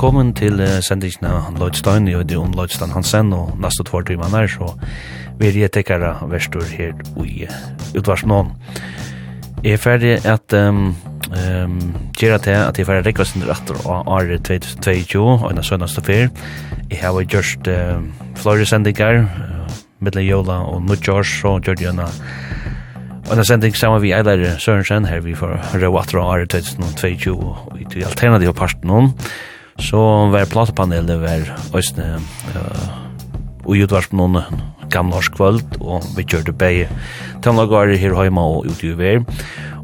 Velkommen til uh, sendingen av Lloyd Stein, og det er om Lloyd Stein Hansen, og neste tvær timer er, så vi er jeg tekkere verstur her i uh, utvars noen. Jeg er ferdig at um, um, gjøre til at jeg er ferdig rekker sin retter av Are 2022, og en av sønneste fyr. Jeg har gjort uh, flere sendinger, uh, middelen jola og nødgjørs, og gjør det gjennom Og den sending sammen vi Eilar Sørensen, her vi får røy atra år 2022 og vi i alternativ parten noen. Så var platepanelet var Østene uh, og utvarsp noen gamla kvöld og vi kjørte bei tannlagare her heima og ute i vei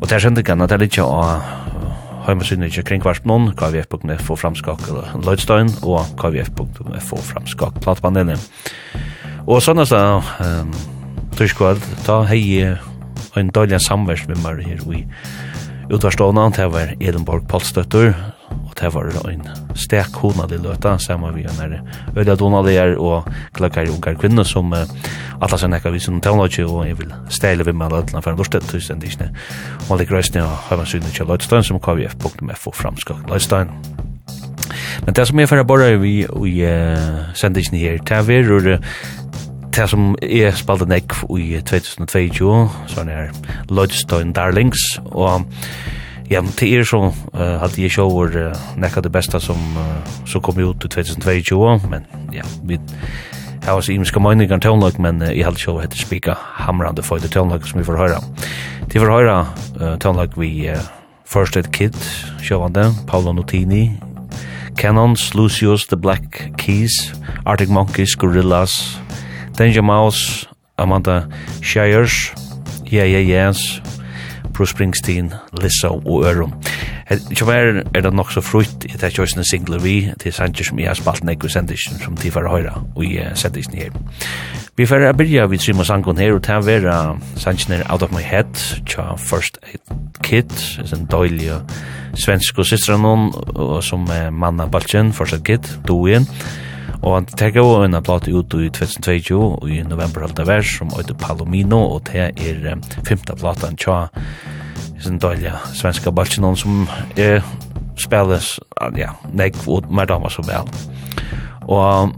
og der at det er litt av heima synne ikke kring varsp noen kvf.f framskak Lloydstein og kvf.f framskak platepanelet og sånn at det um, ta hei en dårlig samvers med meg her i utvarstående det var Edenborg Polstøtter det var en stek kona de løta sammen vi en øyla donalier og klakkar ungar kvinner som uh, alla sen ekka visen teknologi og jeg vil stele vi med løtla for en lortet tusen disne og lik reisne og høyma syne til Løtstein som kvf.f og framskak Løtstein Men det som jeg fyrir borra vi i uh, sendingen her, det er verur det som er spalte en i 2022, sånn er Lloydstein Darlings, og Ja, men det er så uh, at jeg sjåur uh, nekka det beste som, uh, som kom ut i 2022, men ja, vi har også imenska møyningar tøvnlag, men uh, jeg hadde show heter spika hamrande for det tøvnlag som vi får høyra. Til får høyra uh, tøvnlag vi uh, First Aid Kid, sjåvande, Paolo Nutini, Canons, Lucius, The Black Keys, Arctic Monkeys, Gorillaz, Danger Mouse, Amanda Shires, Yeah Yeah Yes, Bruce Springsteen, Lizzo og Ørum. Ikke mer er det nok så frutt i det kjøysene singler vi til Sanchez som jeg har spalt nek og sendisjen som de får høyre og i sendisjen her. Vi får begynne vid Simon sangen her og ta vera sangene Out of My Head, tja First Aid Kid, en døylig svensk og systra noen, og som manna baltjen, First Aid Kid, Doin, Og han tek jo en plate ut i 2022 i november halda vers som heter Palomino og det er um, femta platan tja sin dåliga svenska balkinon som er spilles ja, nek og mer damer så vel og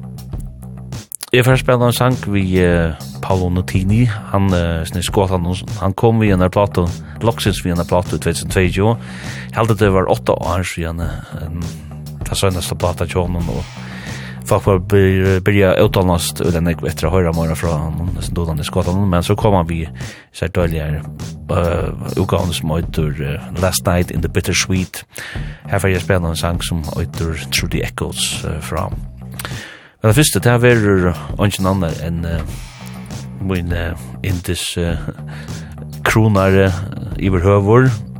Jeg får spela en sang vi uh, Paolo Nutini, han uh, snitt skått han kom vi en her plato, loksins vi en her plato i 2022, heldig det var åtta år siden, um, det sønnaste plata tjånen, og folk var börja utanast och den gick efter att höra mer från nästan då den skottan men så kom vi så här dåliga uh utgåvan som heter Last Night in the Bitter Sweet här får jag spela en sång som heter Through the Echoes uh, från Men det første, det her verur ungen annar enn min indis kronare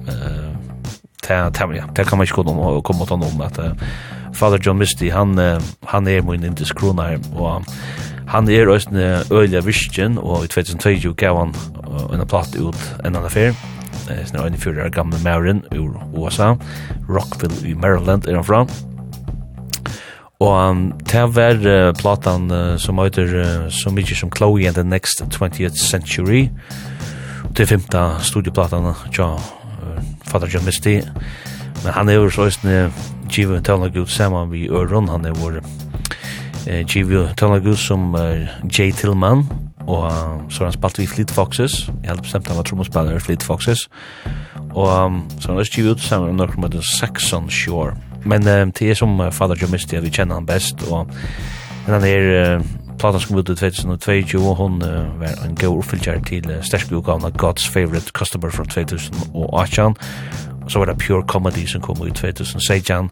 uh, ja, det kan man ikke komma om å komme til noen Father John Misty, han, han er min indisk kronar, og han er også en øyelig visken, og i 2022 gav han en platt ut en annen er en øyne fyrir gamle Marin ur USA, Rockville i Maryland er han fra, Og um, det var uh, platan uh, som heter uh, så mykje som Chloe and the Next 20th Century. Det femta studieplatan tja Father John Misty. Men han er jo så isne Givu Tøvna Gud saman vi Øron, han er vår eh, Givu Tala Gud som uh, Jay Tillman, og uh, så har han spalt vi Fleet Foxes, jeg hadde bestemt han var trommelspiller i Fleet Foxes, og um, så har han er Givu saman med noen med Saxon Shore. Men uh, det er som uh, Father John Misty, vi kjenner han best, og men han er... Uh, platan som ut i 2022, og hun uh, var en god oppfylgjær til uh, sterske utgaven av God's Favorite Customer fra 2018. Og så var det Pure Comedy som kom ut i 2016,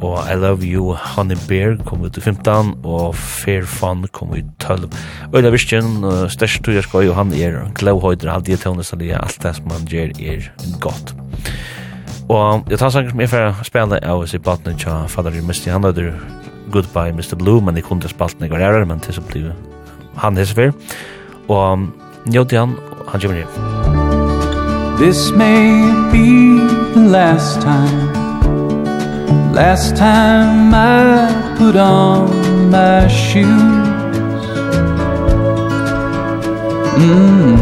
og I Love You Honey Bear kom ut i 15, og Fair Fun kom ut i 12. Øyla Virgen, uh, sterske tog og han er glavhøyder, alt det tøvnesalige, alt det som han gjør er godt. Og jeg tar sanger som jeg får spille av oss i platen til Fadar Misti, han er Goodbye Mr. Blue, men jeg kunne spalt den i men til så blir han hese for. Og njøte han, han kommer hjem. This may be the last time Last time I put on my shoes Mm.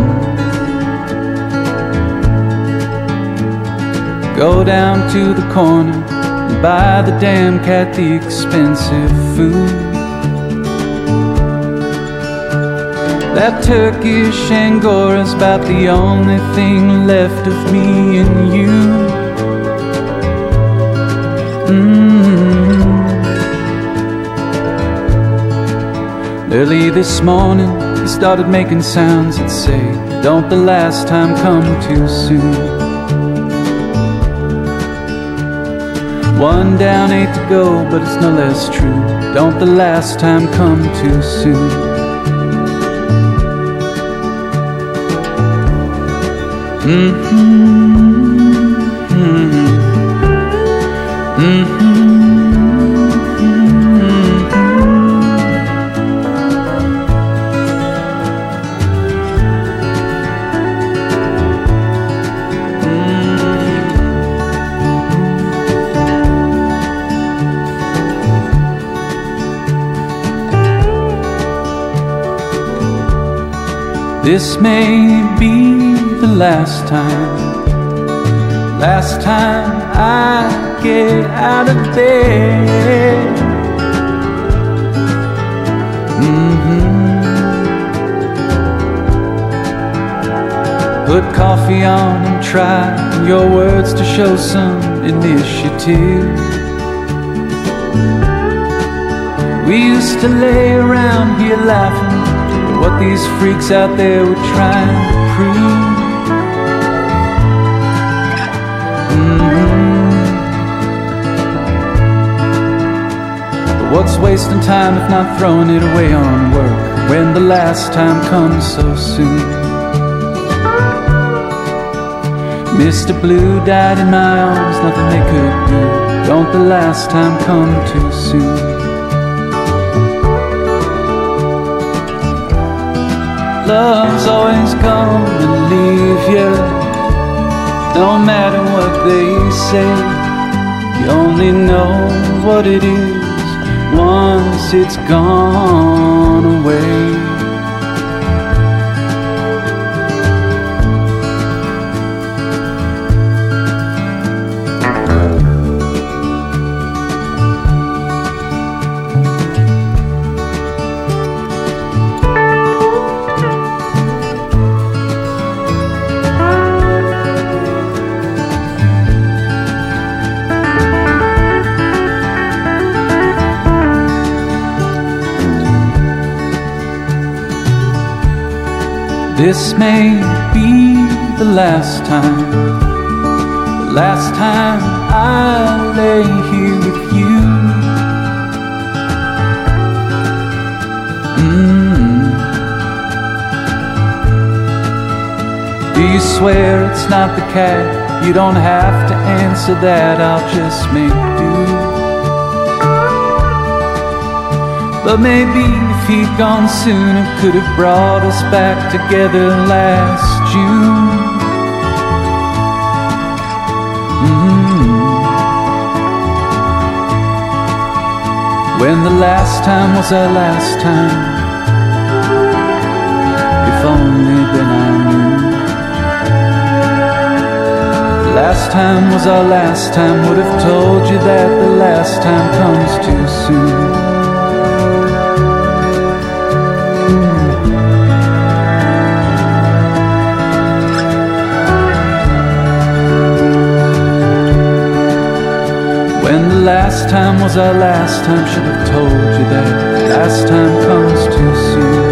Go down to the corner Buy the damn cat the expensive food. That Turkish Angora's about the only thing left of me and you. Mm. Early this morning, he started making sounds that say, Don't the last time come too soon? One down, eight to go, but it's no less true. Don't the last time come too soon? Mm-hmm. This may be the last time. Last time I get out of bed. Mm -hmm. Put coffee on and try your words to show some initiative. We used to lay around here laughing what these freaks out there were trying to prove. What's wasting time if not throwing it away on work When the last time comes so soon? Mr. Blue died in my arms, nothing they could do. Don't the last time come too soon? Love's always come to leave you. No matter what they say You only know what it is. Once it's gone away. This may be the last time. The last time I lay here with you. Mm. Do you swear it's not the cat? You don't have to answer that. I'll just make do. But maybe if he'd gone soon It could have brought us back together last June. Mm -hmm. When the last time was our last time If only then I knew. Last time was our last time Would have told you that the last time comes too soon. last time was our last time Should have told you that. Last time comes too soon.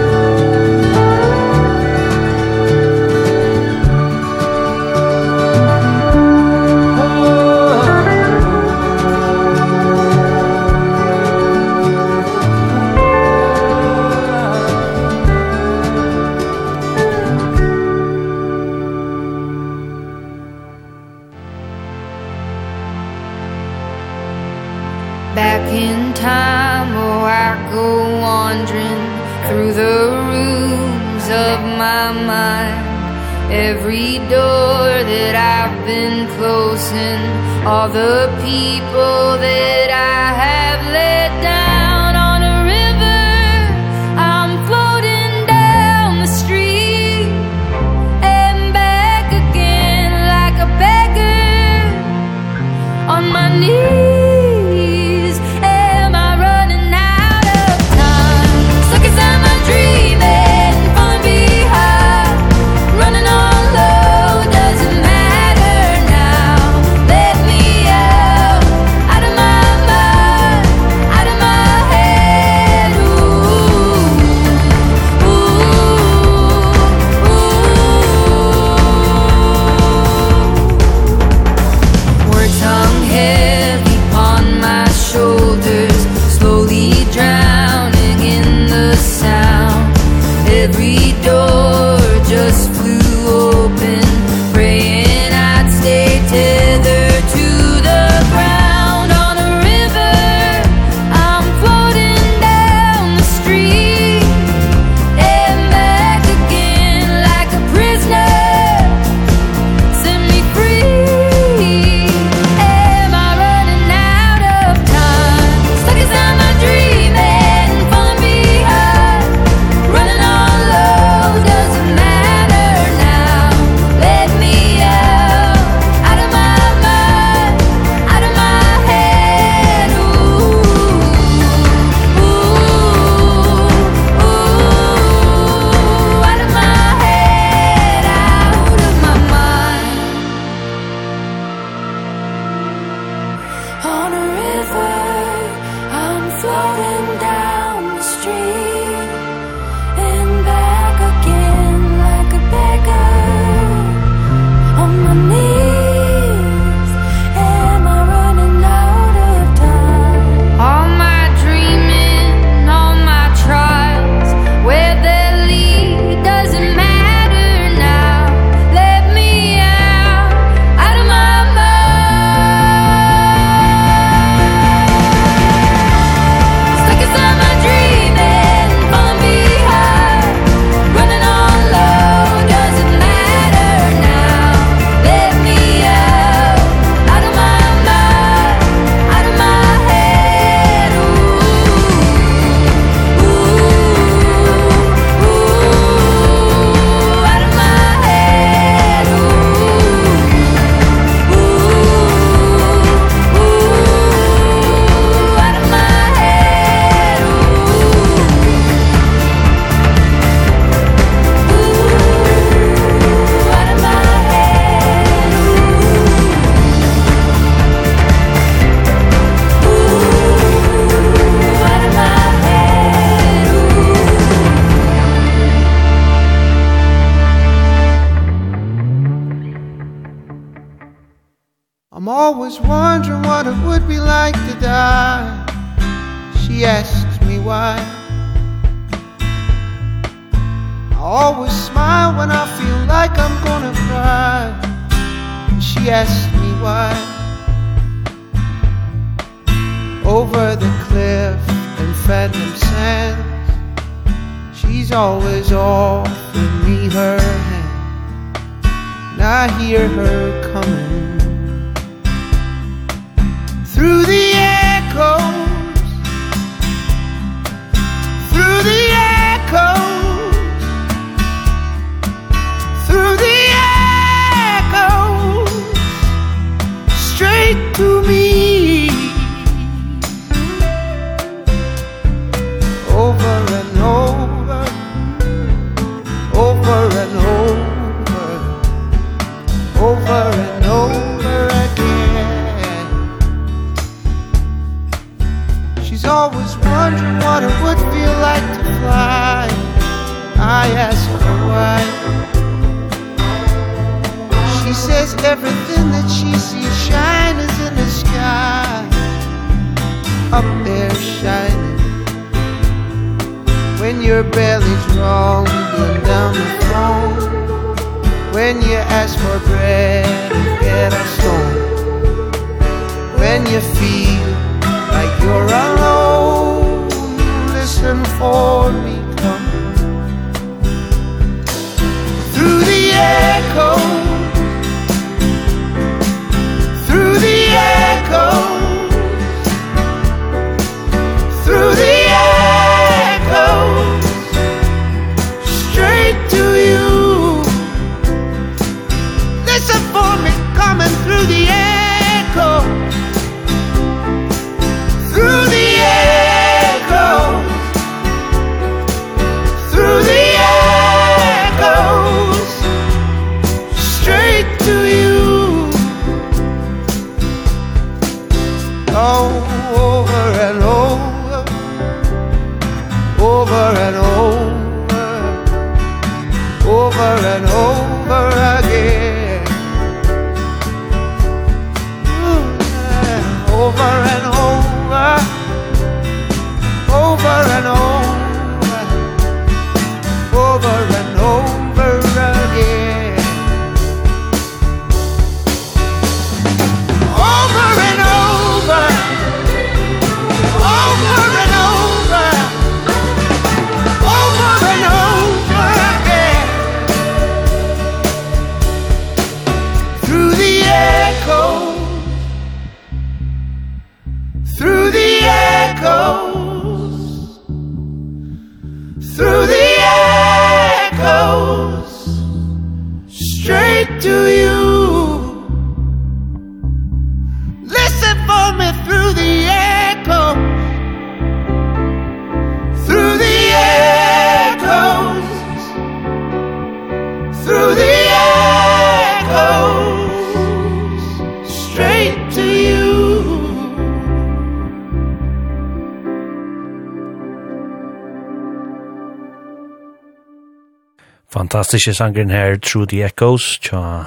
fantastiske sangren her, Through the Echoes, tja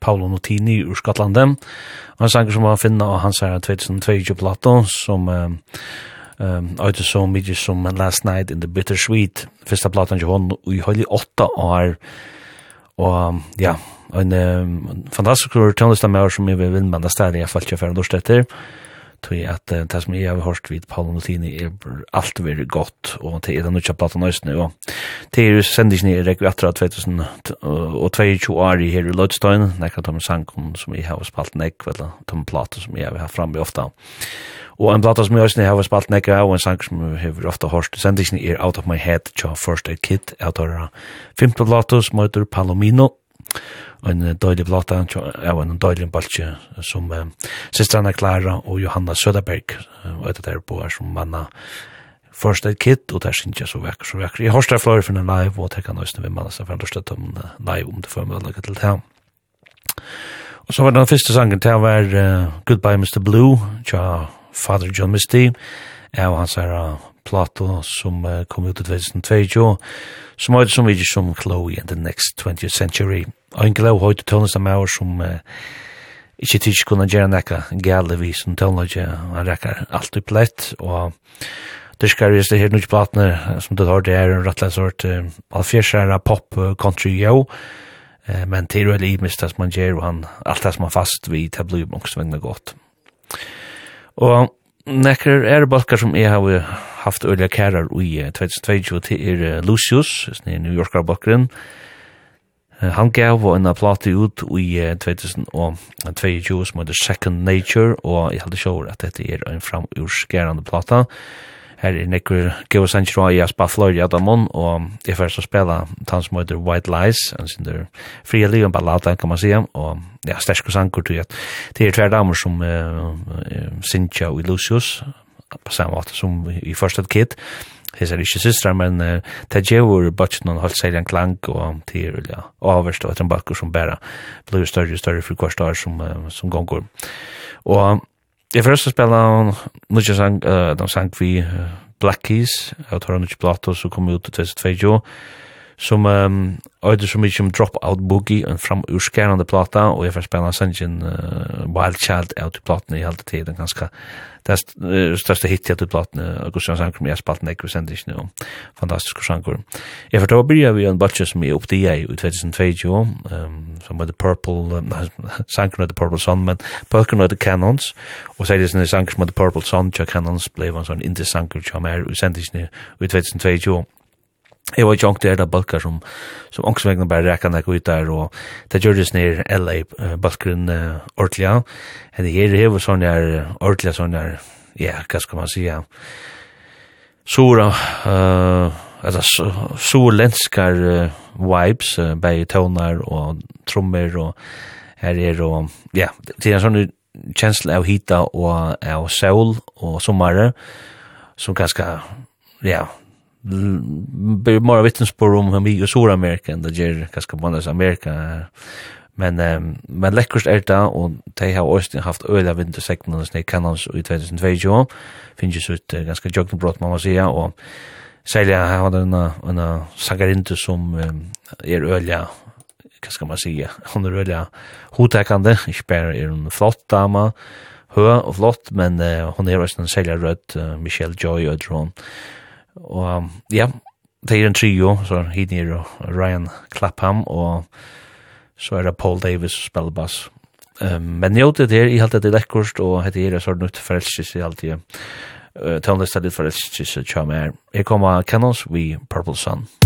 Paolo Notini ur Skotlande. Og en sanger som man finna av hans her 2022-plato, som um, um, øyde så mye som Last Night in the Bittersweet. Fyrsta platan til hon i høyli åtta år. Og ja, en um, fantastisk tøndestamme som jeg vil vinne med det stedet jeg falt ikke for en lort etter tog at uh, det som jeg har hørt vid Paolo Nutini er alt veldig godt, og det er den nødja platan nøysene, og det er sendingen i Rekvi Atra 2022 år i her i Lødstøyen, nekka tom sangen som jeg har spalt nek, eller tom platan som jeg har framme ofta. Og en plata som jeg også har spalt nek, og en sang som jeg har ofta hørt, sendingen er Out of My Head, tja First Aid Kit, jeg tar 15 plata som heter Palomino, en døylig blata av en døylig baltje som eh, Sistrana Clara og Johanna Söderberg og etter der på er som manna First Aid Kit og der synes jeg så vekker så vekker jeg har flore for en live og tenker nøysen vi manna seg for å støtte om live om det får mulighet til det og så var den første sangen til var uh, Goodbye Mr. Blue tja Father John Misty av hans her plato som uh, kom ut i 2022 som var det som vi som Chloe and the Next 20th Century en glau høyt tøvnest av meg som uh, ikke tids kunne gjøre nekka gale vi som tøvnløg han rekker alt i plett og det skal vi det her nødt platene som du har det er en rettelig sort uh, alfjersere pop country jo uh, men til og liv som man gjør og han alt det som er fast vi det blir mange godt og nekker er balkar som jeg har haft øyla kærar i 2022 til er Lucius, som er New Yorker balkaren, Han gav en plate ut i 2022 som heter Second Nature, og jeg hadde sjåret at dette er en framurskerande plata. Her er nekker Geo Sanchiro i Aspa spiller Florida Adamon, og jeg først å spela tann som heter White Lies, en sin der frie liv, en ballada kan man si, og ja, sterske sanker til at det er tver damer som uh, Sincha og Lucius, på samme måte som i First Kid, og hes er ikke systrar, men uh, det gjør bøtjen noen holdt seg en klang og til ja, avverst og etter en bakker som bare blir større og større for hver dag som, uh, som gonger. Og jeg får også spille noen sang, uh, de sang vi uh, Black Keys, jeg tar noen plato som kom ut i 2022, som um, øyder så mykje om Dropout Boogie, en fram urskærende plata, og jeg får spennende sannsyn uh, Wild Child av til platene i hele tiden, ganske det uh, største hit til platene, og Gustav Sanker, men jeg spalt nek vi sender ikke noe fantastisk Sanker. Jeg får ta og byrja vi en batje som jeg oppdi jeg i 2022, um, som var The Purple, um, The Purple Sun, men purple var The Cannons, og sier det sånne Sanker som var The Purple Sun, Tja Cannons, blei var en sånn indie Sanker, Tja Mer, og sender ikke i 2022, Jeg var ikke ångt det balkar som, som ångsvegna bare rekka nek ut der, og det gjør det nir LA-balkaren uh, ordelig av. Det her er jo sånn her sånne sånn her, ja, hva skal man sija, sura, uh, altså, surlenskar uh, vibes, uh, bei tøvnar og trommer, og her er og, ja, det er en sånn kjensle av hita og av sol og sommare, som ganske, ja, blir mer vittnesbörd om hur mycket i Sydamerika än det gör ganska många andra Amerika. Men um, men läckrst är det och de har också haft öliga vintersekten och snäck kan i 2022. Finns ju så ett ganska jogging brott man måste säga och sälja har den en en sagarinte som um, är öliga vad ska man säga hon är öliga hotäkande inte bara är en flott dama hö och flott men uh, hon är också en säljarröd uh, Michelle Joy och drone Og ja, det er en trio, så hit nere Ryan Clapham, og så er det Paul Davis som spiller bass. Um, men jo, det er i halvt det er lekkurst, og det er sånn nytt forelskis i alt det. Uh, Tøndest er litt forelskis i Tjama her. Her kommer Canons, We Purple Sun. Purple Sun.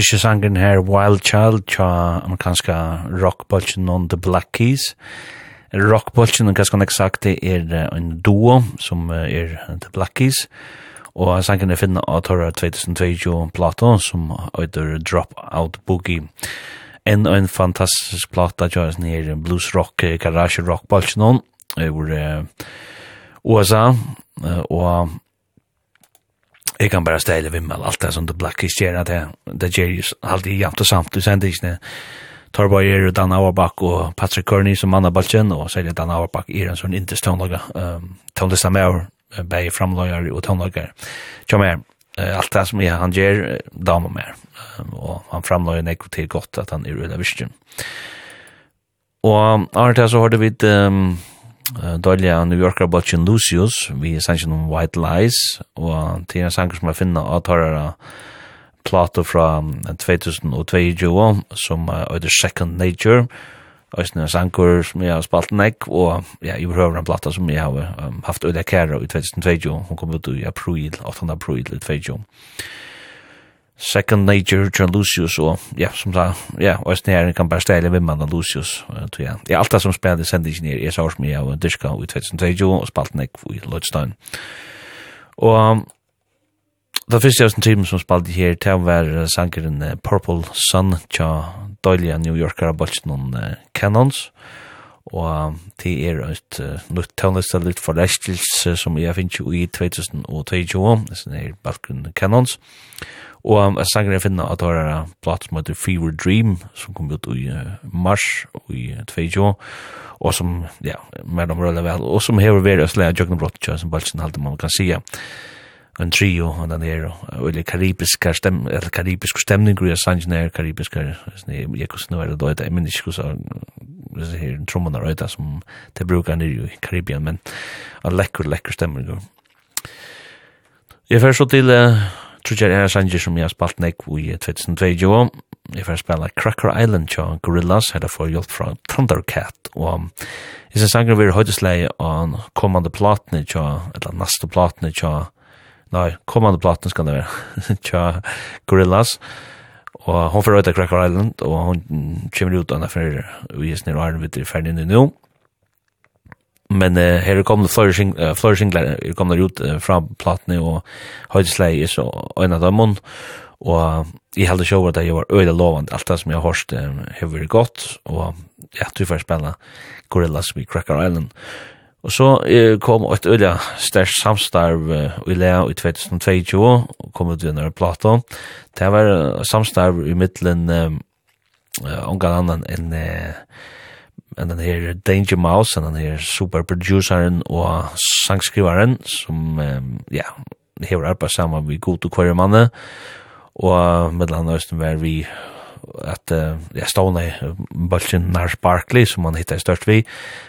fantastiske sangen her, Wild Child, tja amerikanska rockbolchen on the Black Keys. Rockbolchen, og ganske nek sagt, det er en duo som er the Black Keys. Og sangen er finna av Torra 2022 plato som heter Drop Out Boogie. En og en fantastisk plata, tja er nere blues rock, garage rockbolchen on, over USA, og Jeg kan bare stelle vimmel, alt det som du det i gjør, det, det gjør jo alltid jamt og samt, du sender ikke Torborger og Dan Auerbach og Patrick Kearney som mann av Balchen, og så er det Dan Auerbach er en sånn interest tonelaga, um, tonelista med over, bei framlager og tonelager. Tja mer, uh, alt det som jeg, han gjør, damer mer, um, og han framlager nekko til godt at han er ulla virkjen. Og Arne, så har det vidt, um, dåliga New Yorker Botchen Lucius, vi sannsyn om White Lies, og til en sanger som jeg finner avtarere plato fra 2022 som er uh, Second Nature, og en sanger som jeg har spalt nek, og ja, jeg behøver en plata som jeg har um, haft øyne kæra i 2022, hun kom ut i april, 8. april i 2022. Second Nature, John Lucius og ja, som sa, ja, og jeg kan bare stelle vimman av Lucius, tror jeg. Ja, alt det som spiller sendingenier er sår som jeg og Dyrka i 2020 og spalt nek i Lloydstein. Og da første jeg som timen som spalte her til å være sangeren uh, Purple Sun tja døylige New Yorkere bolts noen uh, canons og det er et uh, nytt tøvnliste litt for restils som jeg finner i 2020 og 2020 det er balkgrunn canons og Og jeg sanger jeg finner at det er en platt som heter Fever Dream, som kom ut i uh, mars i 2020, og som, ja, mer om rødde vel, og som hever vært slæg av Jøgnebrott, som Balsen halte man kan sige, en trio og den er, og eller karibiske stem, eller karibiske stemning, og jeg sangen er karibiske, jeg kan snu være døyda, jeg minnes ikke så, hvis jeg her trommene røyta som det bruker nere i Karibien, men en lekker, lekker stemning. Jeg først så til, uh, tror jeg er sanger som jeg har spalt nek i 2022. Jeg får spela Cracker Island tja Gorillaz, her får hjelp fra Thundercat, og jeg synes sanger vi er høydesleie av kommande platene tja, eller neste platene tja, nei, kommande platene skal det være, tja Gorillaz, og hon får høyda Cracker Island, og hon kommer ut anna fyrir, vi er snir og er vidt i ferdig nu, men uh, her er kommet flourishing, uh, flourishing er kommet ut uh, fra platene og høydesleie er så øyne av dømmen og jeg held ikke over at jeg var øyne lovende. Alt det som jeg har hørt um, har vært godt. Og ja, du får spille Gorillaz vi Cracker Island. Og så uh, kom et øyne størst samstarv uh, i Lea i 2022 og kom ut i denne platen. Det var uh, samstarv i middelen uh, uh, omgang annan enn uh, en den her Danger Mouse, en den her superproduceren og sangskrivaren, som, um, ja, hever arbeid sammen med god og kvarje manne, og med den østen var vi at uh, jeg stående i bølgen Nars Barkley, som han hittet størst vi,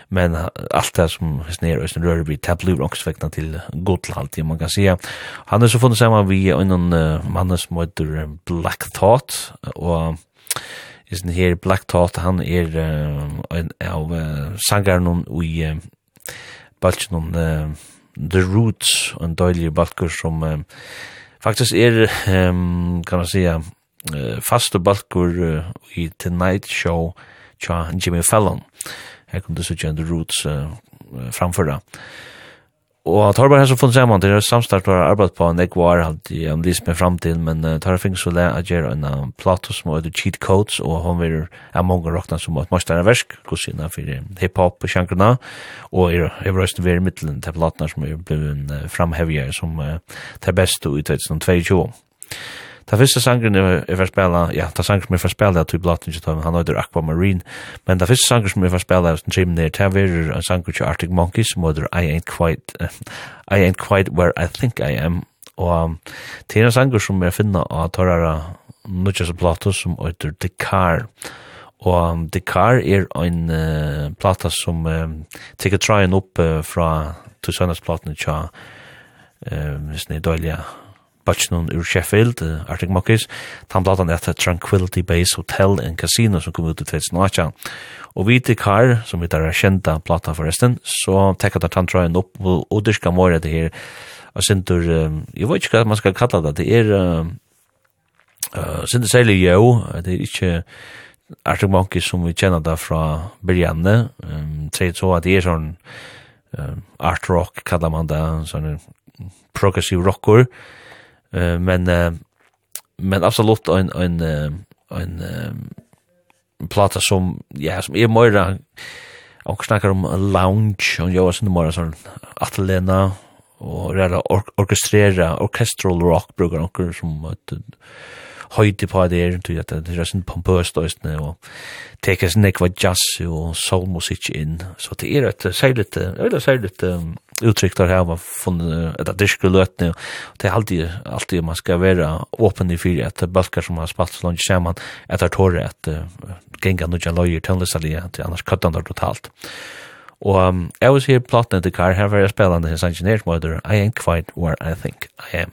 men alt det som snir Østen Rører blir tablu rongsvekna til Gotland, man kan sija. Han er så funnet sammen vi en uh, mann som heter Black Thought, og Isen her Black Thought, han er uh, en av uh, sangaren i uh, uh, The Roots, en døylig balkur som uh, faktisk er, um, kan man säga, uh, faste balkur uh, i Tonight Show tja Jimmy Fallon. Her kom du så The Roots uh, framføra. Og at Torbar har så funnet sammen, det er samstart har arbeidet på en ek var jeg om lyst med framtiden, men uh, Torbar finnes så at gjøre en plato som heter Cheat Codes, og hun vil er mange råkna som et masterne versk, kusina for hiphop og sjankerna, og er røyst ved middelen til platene som er blevet framhevjer som uh, til beste ut i 2022. Ta fyrsta sangren er for spela, ja, ta sangren som er for spela er til Blotting Tom, han heter Aquamarine, men ta fyrsta sangren som er for spela er som der, Nair, ta verir en sangren til Arctic Monkeys som heter I Ain't Quite, uh, I Ain't Quite Where I Think I Am, og um, det er en sangren som er finna av Torara Nudjas Blotto som heter The Car, og um, The Car er en uh, plata som um, teker tryen opp uh, fra Tusanas platene tja, um, hvis ni Bachelor ur Sheffield, uh, Arctic Monkeys, tam blatan etter Tranquility Base Hotel and Casino som kom ut i 2018. Og vi til Kar, som vi der er kjenta plata forresten, så tekka der tantraen opp på Oderska Måre det her, og sindur, um, jeg vet ikke hva man skal kalla det, det er, uh, uh, sindur særlig jo, det er ikke Arctic Monkeys som vi kjenner det fra Birjanne, um, tredje så at det er sånn, um, art rock kallar man det, sånn progressive rocker, men men men absolut en en en plata som ja som är mer och snackar om lounge och jag var sån mer sån Atlena och reda orkestrera orchestral rock brukar några som høyde på det er, til at det er sånn pompøst og sånn, og teker sånn ekva jazz og soulmusikk inn, så det er et særlig, eller særlig uttrykk der her, man funnet et adirske løtene, og det er alltid, alltid man skal være åpen i fyrir, at balkar som har spalt så langt sammen, at det er tåre at genga nødja løyer tøndlesalige, at annars køttan der totalt. Og um, jeg vil si platene til Kar, her var jeg spillende hans ingeniørsmøter, I ain't quite where I think I am.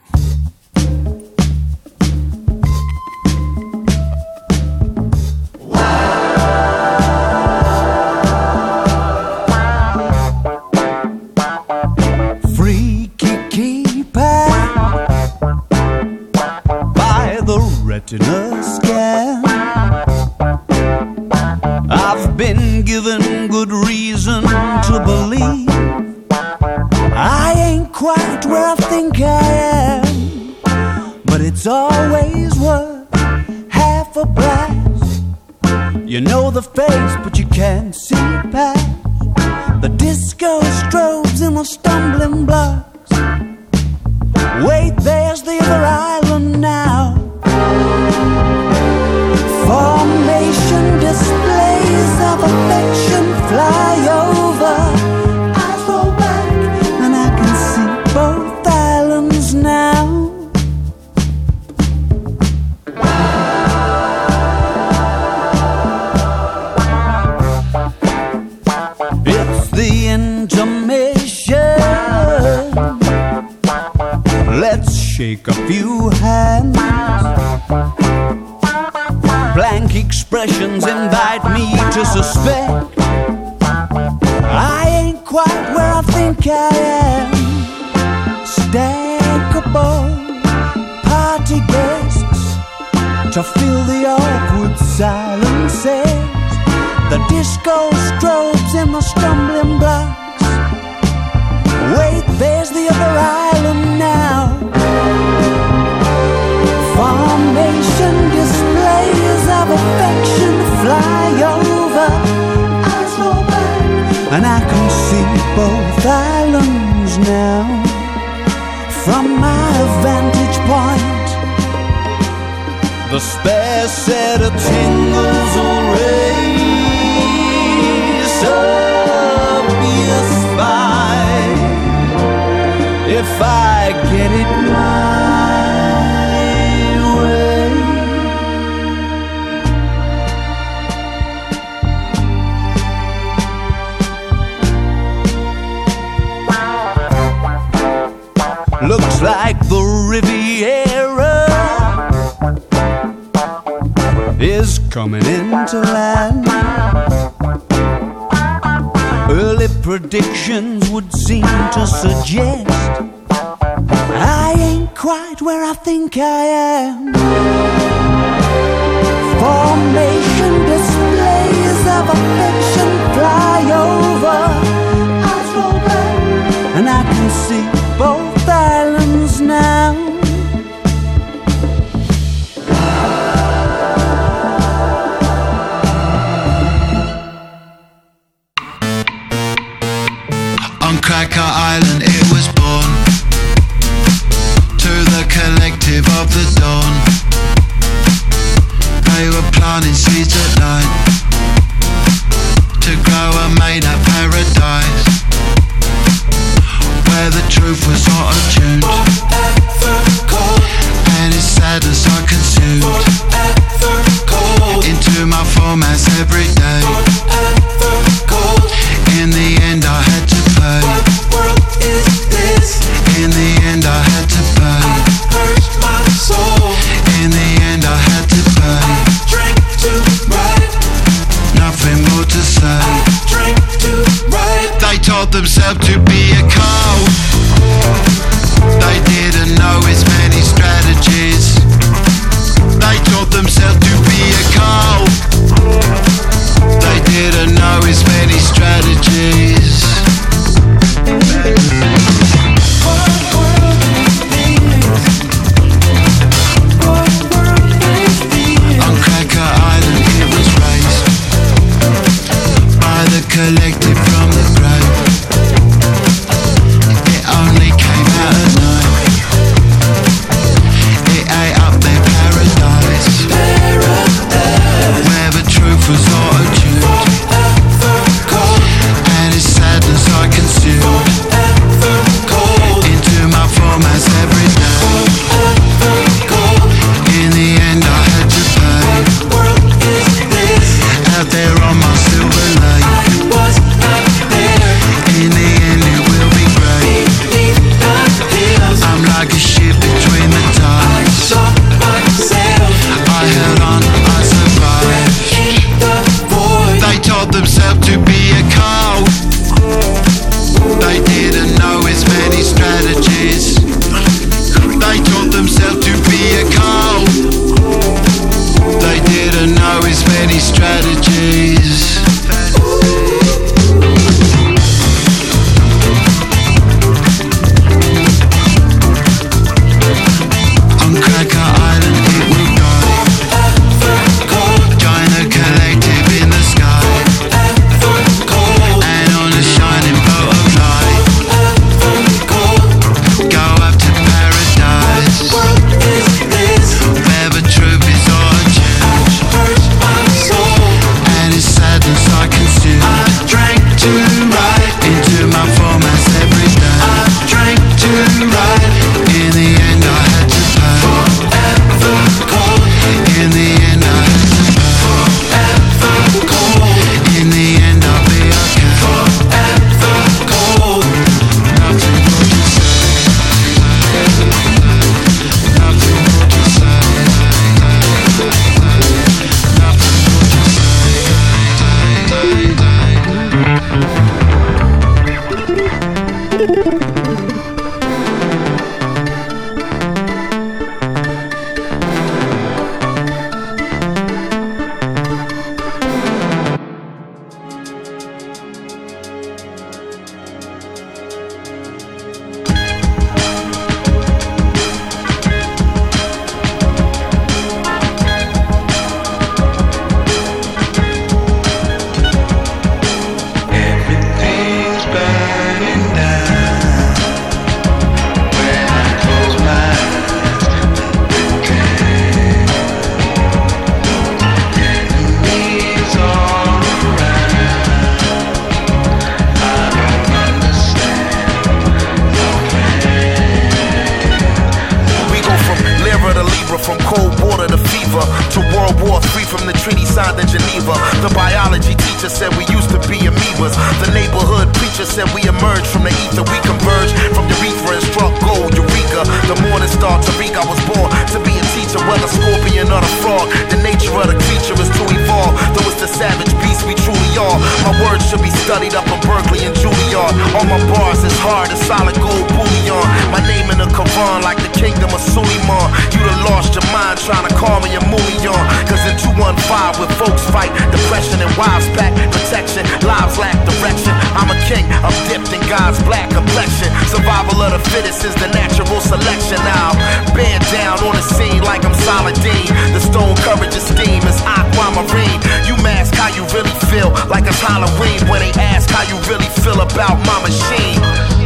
I'm dipped in God's black complexion. Survival of the fittest is the natural selection. Now bend down on the scene like I'm solid The stone courage of steam is aquamarine. You mask how you really feel like it's Halloween. When they ask how you really feel about my machine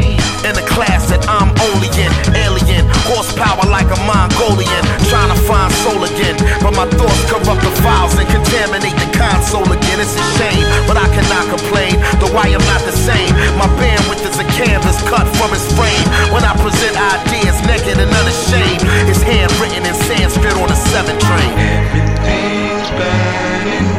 in a class that I'm only in. Alien, horsepower like a Mongolian. Trying to find soul again. But my thoughts corrupt the files and contaminate the console again. It's a shame, but I cannot complain Though I am not the same. My bandwidth is a canvas cut from its frame. When I present ideas naked and unashamed It's handwritten in Sanskrit on a seven train. Everything's bad in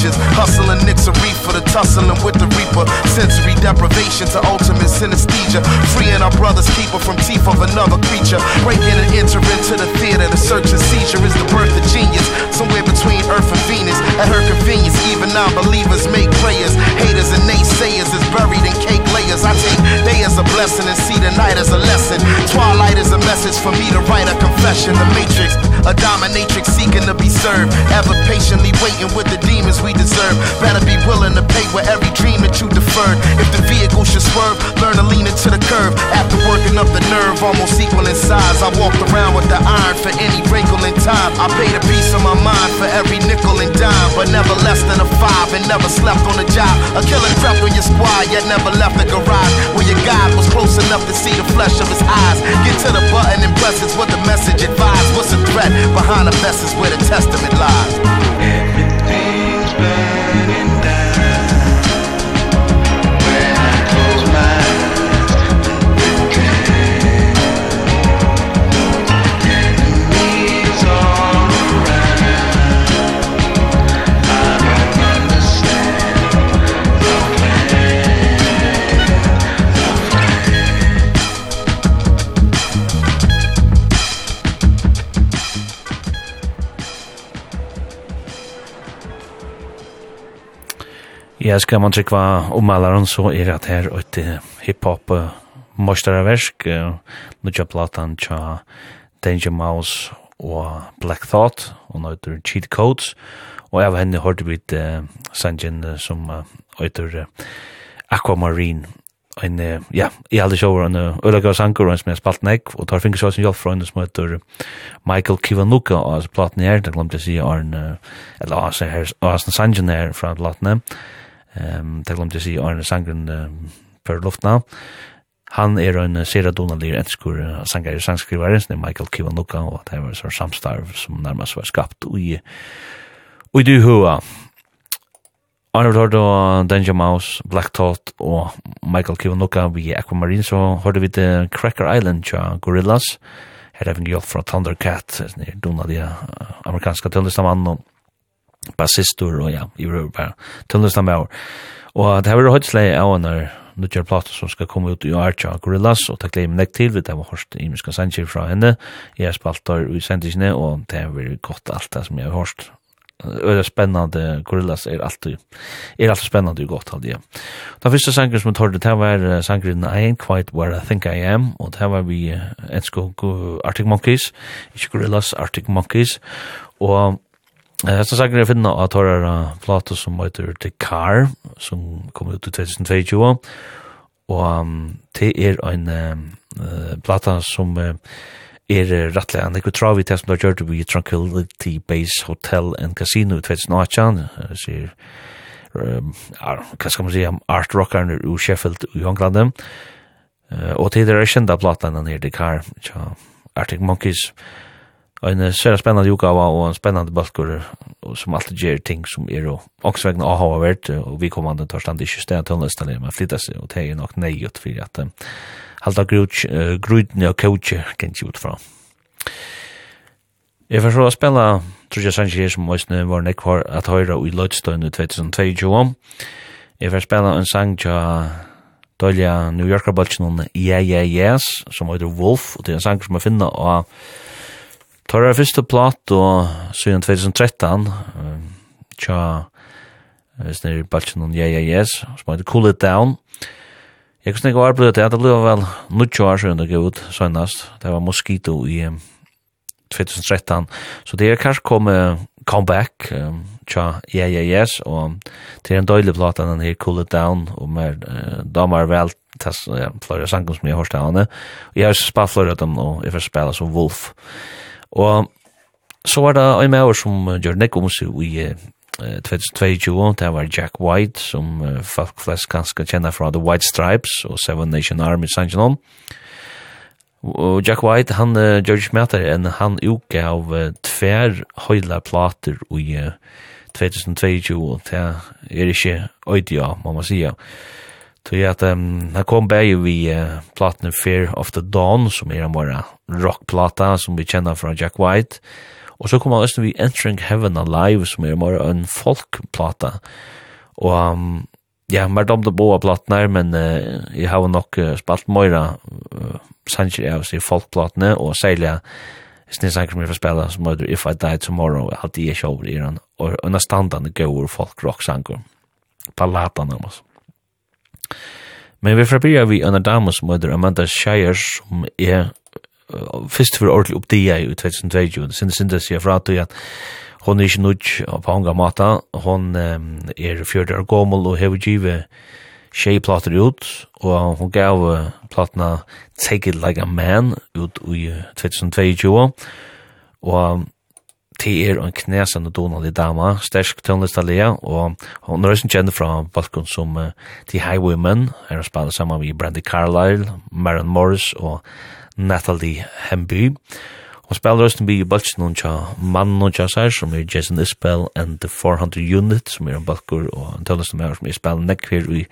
features hustling nicks a reefer the tussling with the reaper. Sensory deprivation to ultimate synesthesia. Freeing our brothers keeper from teeth of another creature. Breaking and entering to the theater the search and seizure is the birth of genius. Somewhere between earth and venus at her convenience even non-believers make prayers haters and naysayers is buried in cake layers. I take day as a blessing and see the night as a lesson. Twilight is a message for me to write a confession. The matrix a dominatrix seeking to be served. Ever patiently waiting with the demons we we deserve. Better be willing to pay for every dream that you deferred. If the vehicle should swerve, learn to lean into the curve. After working up the nerve, almost equal in size I walked around with the iron for any wrinkle in time. I paid a piece of my mind for every nickel and dime But never less than a five and never slept on a job A killer crept on your squad, yet never left the garage Where your God was close enough to see the flesh of his eyes. Get to the button and press it's what the message advised. What's the threat behind the message where the testament lies? Ja, skal man trykva om malaren så er det her et hiphop mostaraversk, nudja platan tja Danger Mouse og Black Thought, og nøyder Cheat Codes, og av henne hørte vi uh, sangen uh, som uh, øyder uh, Aquamarine, en, uh, ja, i alle sjåver en øylaga sanger, og en som jeg spalt nek, og tar finnes også en hjelp fra en som heter Michael Kiwanuka, og altså platen her, det glemte jeg å si, eller altså her, og altså sangen her fra platen. og Ehm det glömde jag säga Arne Sangren per luftna. Han är en sera donalir enskur sangare sangskrivare som Michael Kiwanuka og det var så samstarv som närmast var skapt i i du hua. Arne har då Danger Mouse, Black Thought og Michael Kiwanuka vi Aquamarine så hørte vi The Cracker Island ja Gorillas. Her har vi hjälp fra Thundercat, den donaliga amerikanska tunnelstamann och bassistor og ja, i røver bare tunnelstam av. Og det har vært høytsleg av når nødgjør plater som skal komme ut i Archa Gorillas, og takk leim nek til, vi det var hørst i Miska Sanchez fra henne, jeg har spalt der i sendisene, og det har vært godt alt det som jeg har hørst. Det er spennende, Gorillas er alltid, er alltid spennende og godt, hadde jeg. Den første sanger som jeg tar det, var sangeren I Ain't Quite Where I Think I Am, og det var vi ensko Arctic Monkeys, ikke Gorillas, Arctic Monkeys, og Eh så sagt jag finna att höra plattor som heter The Car som kom ut i 2022 og det er en plata som er rattlega en ekkur travi til som du har gjort i Tranquility Base Hotel and Casino i 2018 sier hva skal man si art rockeren ur Sheffield i England og til det er kjenda platan han er The Car Arctic Monkeys Arctic Monkeys en sera spennande utgave og en spennande balkur som alltid ger ting som er og også vegna å hava vært og vi kommande tar stand ikke sted til nøstane men flytta seg og det er nok neiot for at halda grudne og kautje kan ikke utfra Jeg får så å spela jeg Sanchez her som Øysne var nek var at høyra i Lødstøyne 2022 Jeg får spela en sang tja Dolja New Yorker-balsen Yeah Yeah Yes som heter Wolf og det er en sang som jeg finner og Tar jeg første plat og siden 2013 tja hvis det i bare noen Yeah Yeah Yes som heter Cool It Down. Jeg kunne ikke arbeide til at det ble vel 90 år siden det gikk ut søgnast det var Mosquito i 2013 så det er kanskje kommet comeback tja Yeah Yeah Yes og det er en døylig plat den her Cool It Down og mer damer vel test ja, flere sanger som jeg har stående og jeg har spalt flere av dem og jeg får spela som Wolf Wolf. Og så var det en med som gjør nek om seg i 2022, det var Jack White, som folk flest kanskje kjenner fra The White Stripes og Seven Nation Army Sanjanon. Og Jack White, han uh, gjør ikke med enn han uke av uh, tver høyla plater i uh, 2022, og det er ikke øyde, må man sige. Så at att um, här kom bäj vi uh, plattan Fear of the Dawn som er en våra rockplata som vi kjenner fra Jack White. Og så kom han også vi Entering Heaven Alive som är mer en folkplata. Og um, ja, mer dom de boa plattorna men uh, jeg har nok uh, spalt mera uh, sanjer av sig og særlig ja, Snis sanger som jeg får spela, som heter If I Die Tomorrow, alt de er sjåver i den, og en standande gøyur folk rock sanger, ballatene, altså. Men vi får börja vid en dame som heter Amanda Shire som er uh, fyrst for ordentlig oppdia i 2020 och sen synda sig fra att hon er ikke nødt på hon mata hon er fjörde år gommel og hever givet tjej plater ut og hon gav platna Take It Like a Man ut i 2022 og Det er en knesen og donalig dama, stersk tøvnlistalia, og hun er også kjent fra balkon som uh, The Highwaymen, er å spille sammen med Brandy Carlyle, Maren Morris og Natalie Hemby. Hun spiller også med balkon hun tja mannen og tja sær, som er Jason Isbell and The 400 Unit, som er en balkon og en tøvnlistalia som er spiller nekvir i,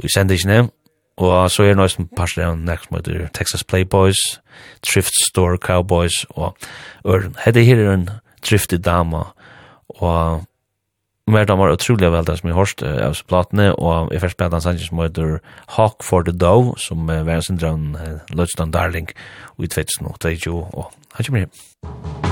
i sendisene, Og så er det noe som passer av next heter Texas Playboys, Thrift Store Cowboys, og Øren. Hette her er en driftig dama, og mer damer utrolig vel det som jeg hørst av platene, og jeg først spiller en sanger som heter Hawk for the Dove, som var en syndrom Lødsland Darling, og i 2022, og han kommer hjem.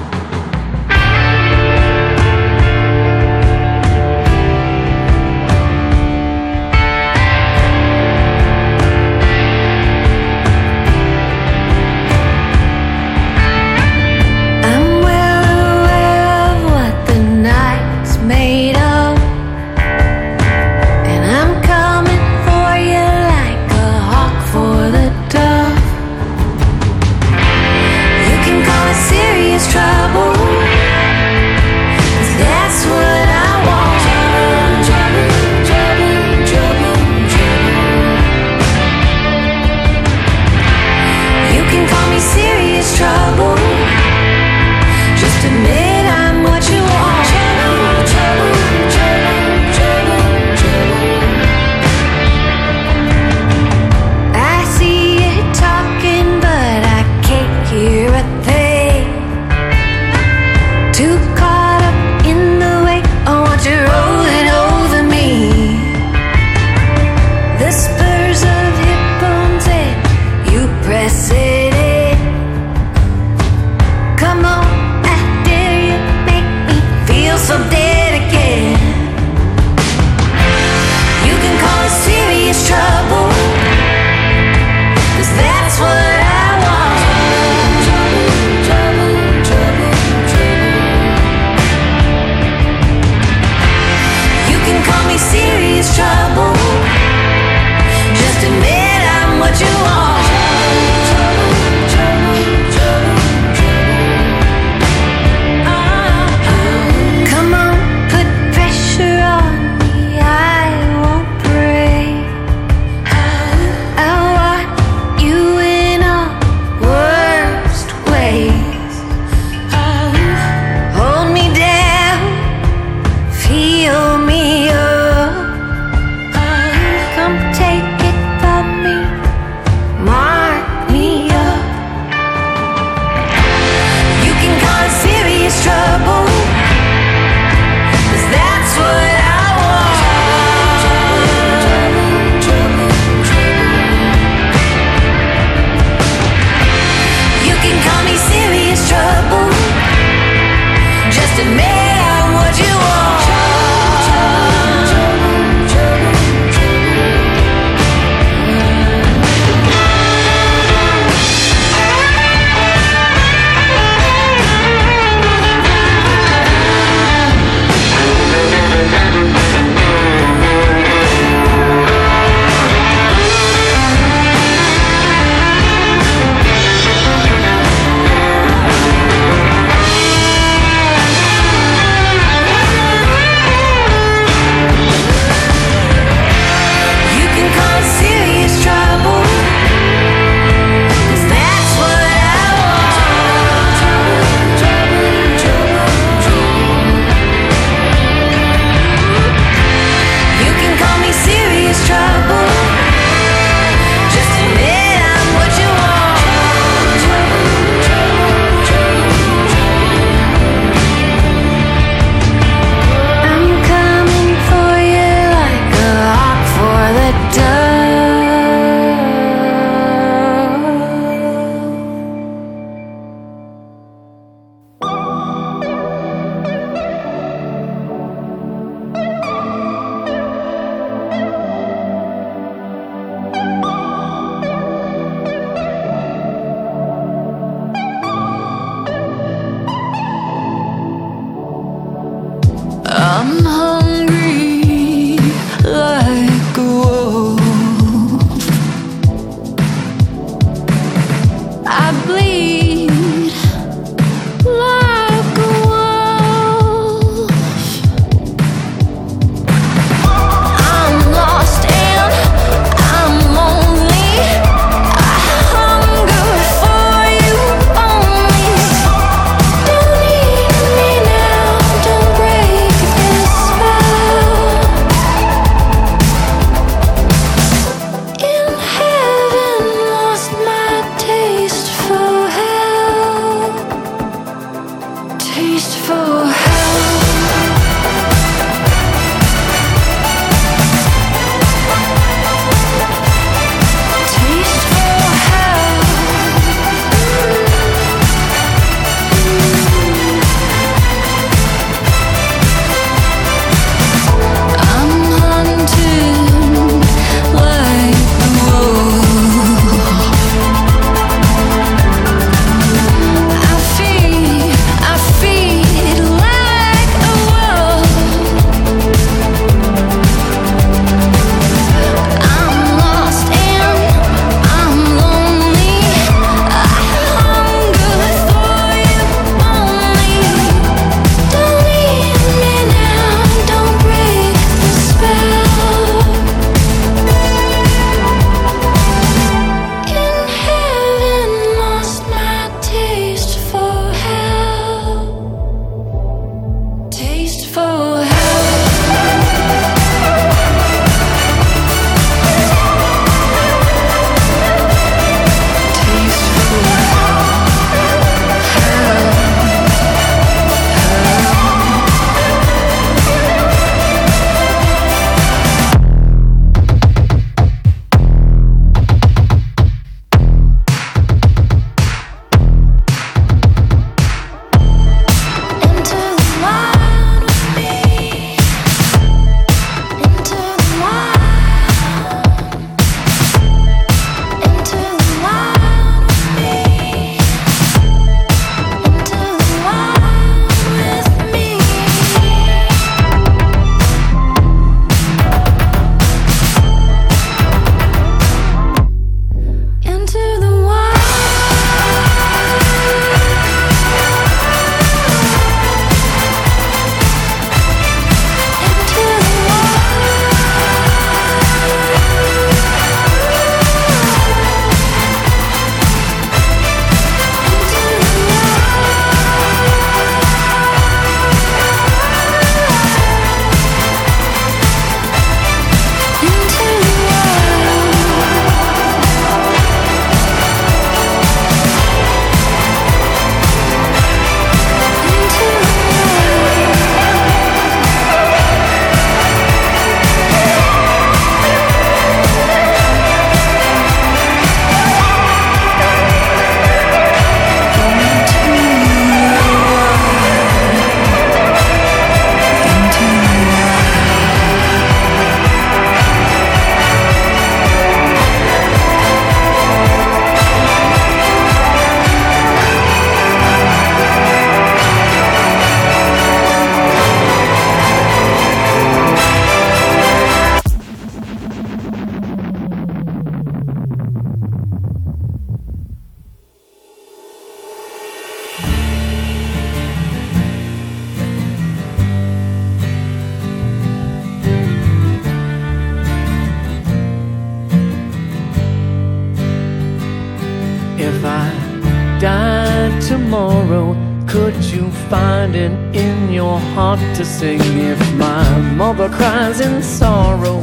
find it in your heart to sing. If my mother cries in sorrow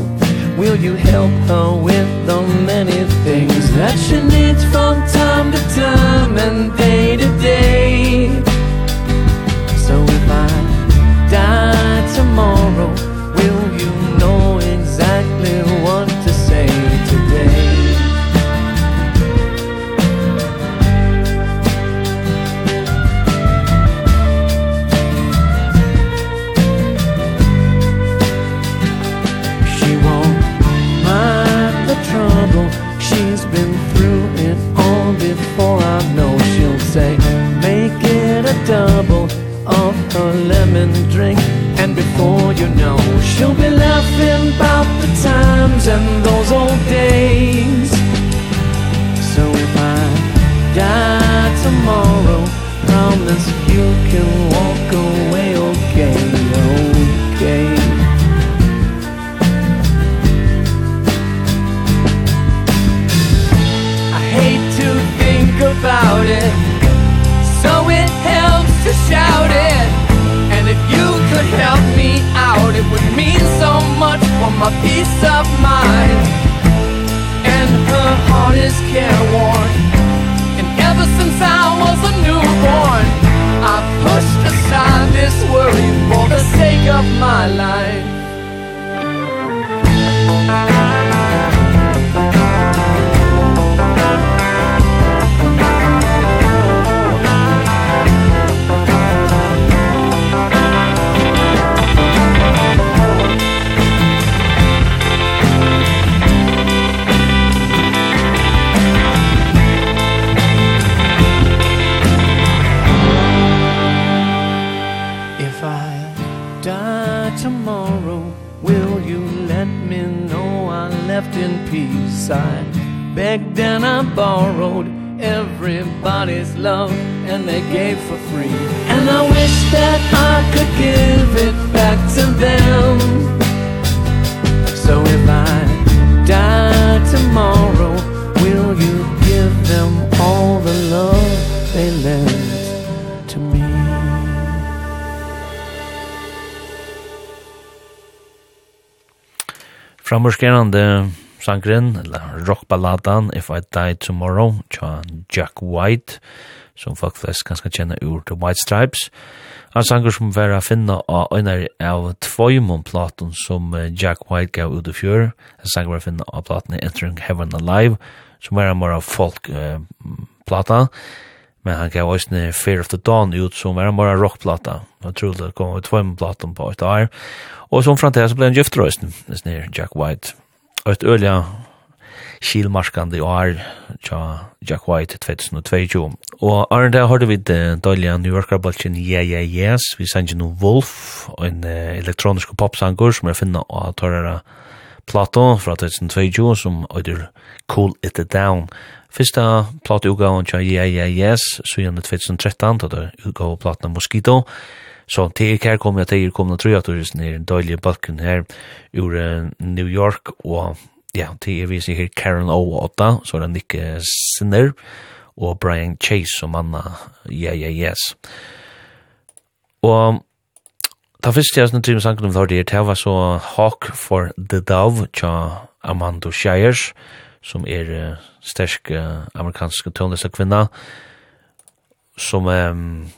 will you help her with the many things that she needs from time to time and day to day you know. She'll be laughing about the times and those old days. So if I die tomorrow Promise you can walk away. my peace of mind. And her heart is careworn. And ever since I was a newborn I pushed aside this worry for the sake of my life. begged and I borrowed everybody's love and they gave for free. And I wish that I could give it back to them. So if I die tomorrow will you give them all the love they lent to me? Framörskerande sangren, eller rockballadan If I Die Tomorrow, tja Jack White, som folk flest ganske kjenner ur The White Stripes. Han sanger som var å finne av einar av tvøymon platon som Jack White gav ut i fjør. Han sanger var å av platon Entering Heaven Alive, som var en mer av folk-plata. Men han gav oss Fear of the Dawn ut som vera en bara rockplata. Jeg tror det kom av tvøymon platon på et år. Og som framtida så ble han giftrøysen, nesnir Jack White et ølja skilmarskande år tja Jack White 2022. Og Arne, der hørte vi det dølja New Yorker-baltjen Yeah Yeah Yes. Vi sendte no Wolf, en elektronisk popsanger som jeg finner av tørrere plato fra 2022 som øyder Cool It Down. Fyrsta plateutgaven tja Yeah Yeah Yes, så gjerne 2013, da det utgav platene Mosquito Så til jeg her kom jeg til jeg kom at det er en døylig balken her ur New York, og ja, til jeg viser her Karen O8, så er det Nick Sinner, og Brian Chase som manna Ja Ja Yes. Og ta fyrst jeg snart timen sangen om det her, det var så Hawk for the Dove, tja Amanda Shires, som er uh, stersk uh, amerikansk tøvnløse kvinna, som um,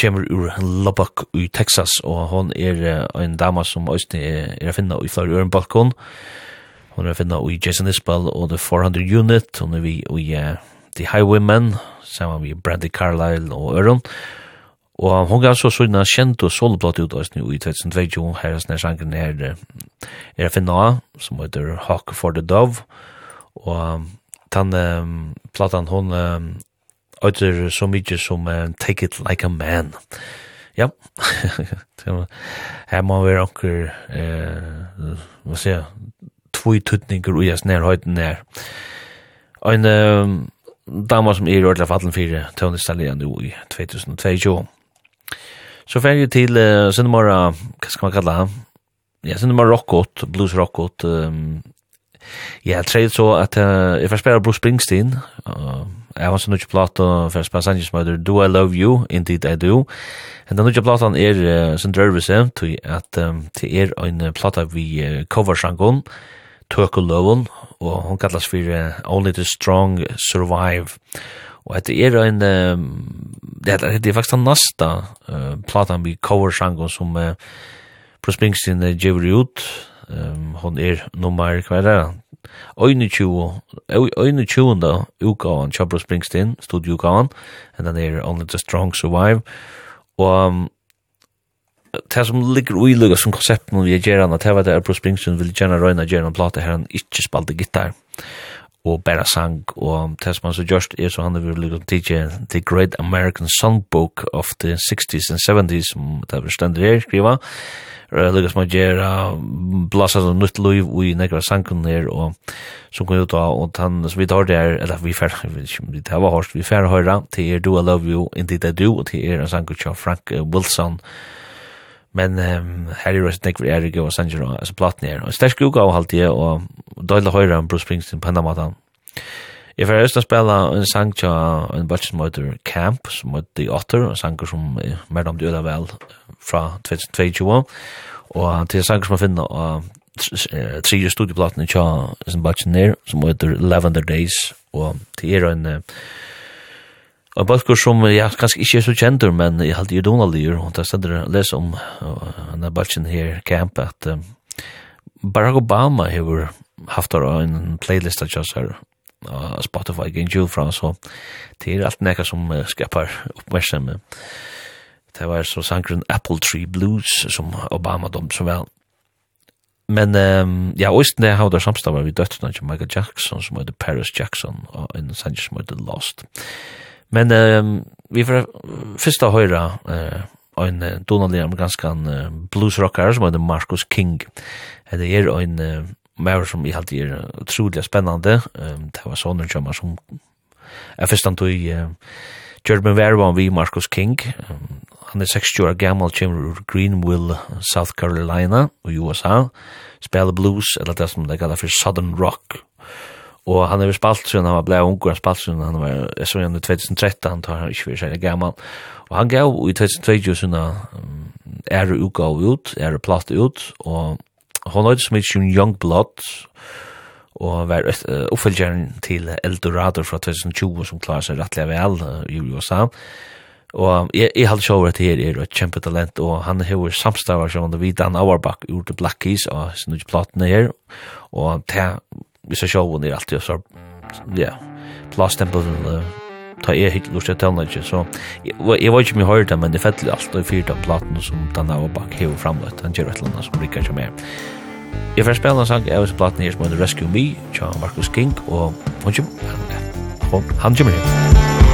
kommer ur Lubbock i Texas, og hon er en dama som også er, er finna i flere ørenbalkon. Hon er finna i Jason Isbell og The 400 Unit, hon er vi i uh, The Highwaymen, saman vi Brandy Carlyle og Øron. Og hon gav så sånne kjent og solblått ut oss i 2022, her er sånne sjangen her er finna, som heter Hawk for the Dove, og den um, platan hon um, ödder så mycket som uh, Take It Like a Man. Ja, her må være anker, uh, hva sier jeg, tvoi tuttninger ui as nær høyden nær. En um, dama som er i ordla fallen fire, Tony Stallian nu i 2022. Så fer jeg til uh, Sindemara, hva skal man kalla det? Ja, Sindemara Rockot, Blues Rockot. Um, ja, treyde så at uh, jeg får spela Bruce Springsteen, uh, Jeg har en nødvendig plata for Spassange som heter Do I Love You, Indeed I Do. Den nødvendig platan er sin drøvelse til at det er en plata vi coversjangon, Tøk og hun kallas for Only the Strong Survive. Og det er en, det er det er faktisk den neste uh, platan vi coversjangon som uh, Bruce Springsteen uh, gjør ut, um, hon er nummer, hva er det? 21, 21. utgaven Chabro Springsteen, studieutgaven, and den er Only the Strong Survive, og um, det som ligger uilugga som konsept når vi er han, at det var det Bruce Springsteen vil gjerne røyna gjerne plate her han ikke spalte gitar og bara sang og det som han så gjørst er så han vil lukka The Great American Songbook of the 60s and 70s som det er stendur her skriva Lucas Magera blassa av nytt liv i nekra sankun her og som kom ut av og han som vi tar der eller vi fer vi tar var hårst vi fer høyra til er Do I Love You in Did I Do og til er en sanken av Frank Wilson. Men um, her er det nekver Erik og Sanjero altså platen her. Og sterk uka og halvtid og døyla høyra Bruce Springsteen på enda matan Jeg får høyst å spille en sang til en bøtje som heter Camp, som heter The Otter, en sanger som er mer om det øde vel fra 2022, og til en sanger som jeg finner av tre studieplatene til en bøtje nere, som heter Lavender Days, og til er en Og balkur som jeg kanskje ikke er så kjentur, men jeg halte jo donalier, og det stender å lese om denne balkjen her, Camp, at Barack Obama har haft en playlist av oss her, uh, Spotify gen jul fra, så det er alt nekka som uh, skapar oppmerksom. Det var så sangren Apple Tree Blues som Obama dom så vel. Men um, ja, og det har samstavar vi døttene til Michael Jackson som heter Paris Jackson og en sanger som heter Lost. Men um, vi får først å høre uh, en donalig amerikanskan uh, bluesrocker som heter Marcus King. Det er en uh, mer som i halde er utrolig spennande. Um, det var sånne kjømmer som er først han tog uh, Jeremy Verwan vi Marcus King. Um, han er 60 år gammal, kjemur ur Greenville, South Carolina i USA. Spiller blues, eller det som det kallar for Southern Rock. Og han har spalt siden han var blei unger, han spalt siden han var, jeg så igjen i 2013, han tar han ikke for seg gammal. Og han gav i 2022 sina er ære utgav ut, er ære platt ut, og Hon har smitt sin Youngblood, og var uh, til Eldorado fra 2020 som klarer seg rettelig vel i USA. Og jeg, jeg hadde sjåver at her er et kjempetalent, og han har samstavar som han vid Dan Auerbach ur The Black Keys, og sin ut platene her, og det hvis jeg sjåver er alltid så, ja, plastempel, uh, ta jeg hit lust til ikke, så jeg var ikke mye høyre det, men det fettelig alt og fyrt av platen som Dana og Bak hever framløtt, han gjør et eller annet som rikker ikke mer. Jeg får spela en sang jeg disse platen her som heter Rescue Me, tja Marcus King, og han kommer, han kommer her.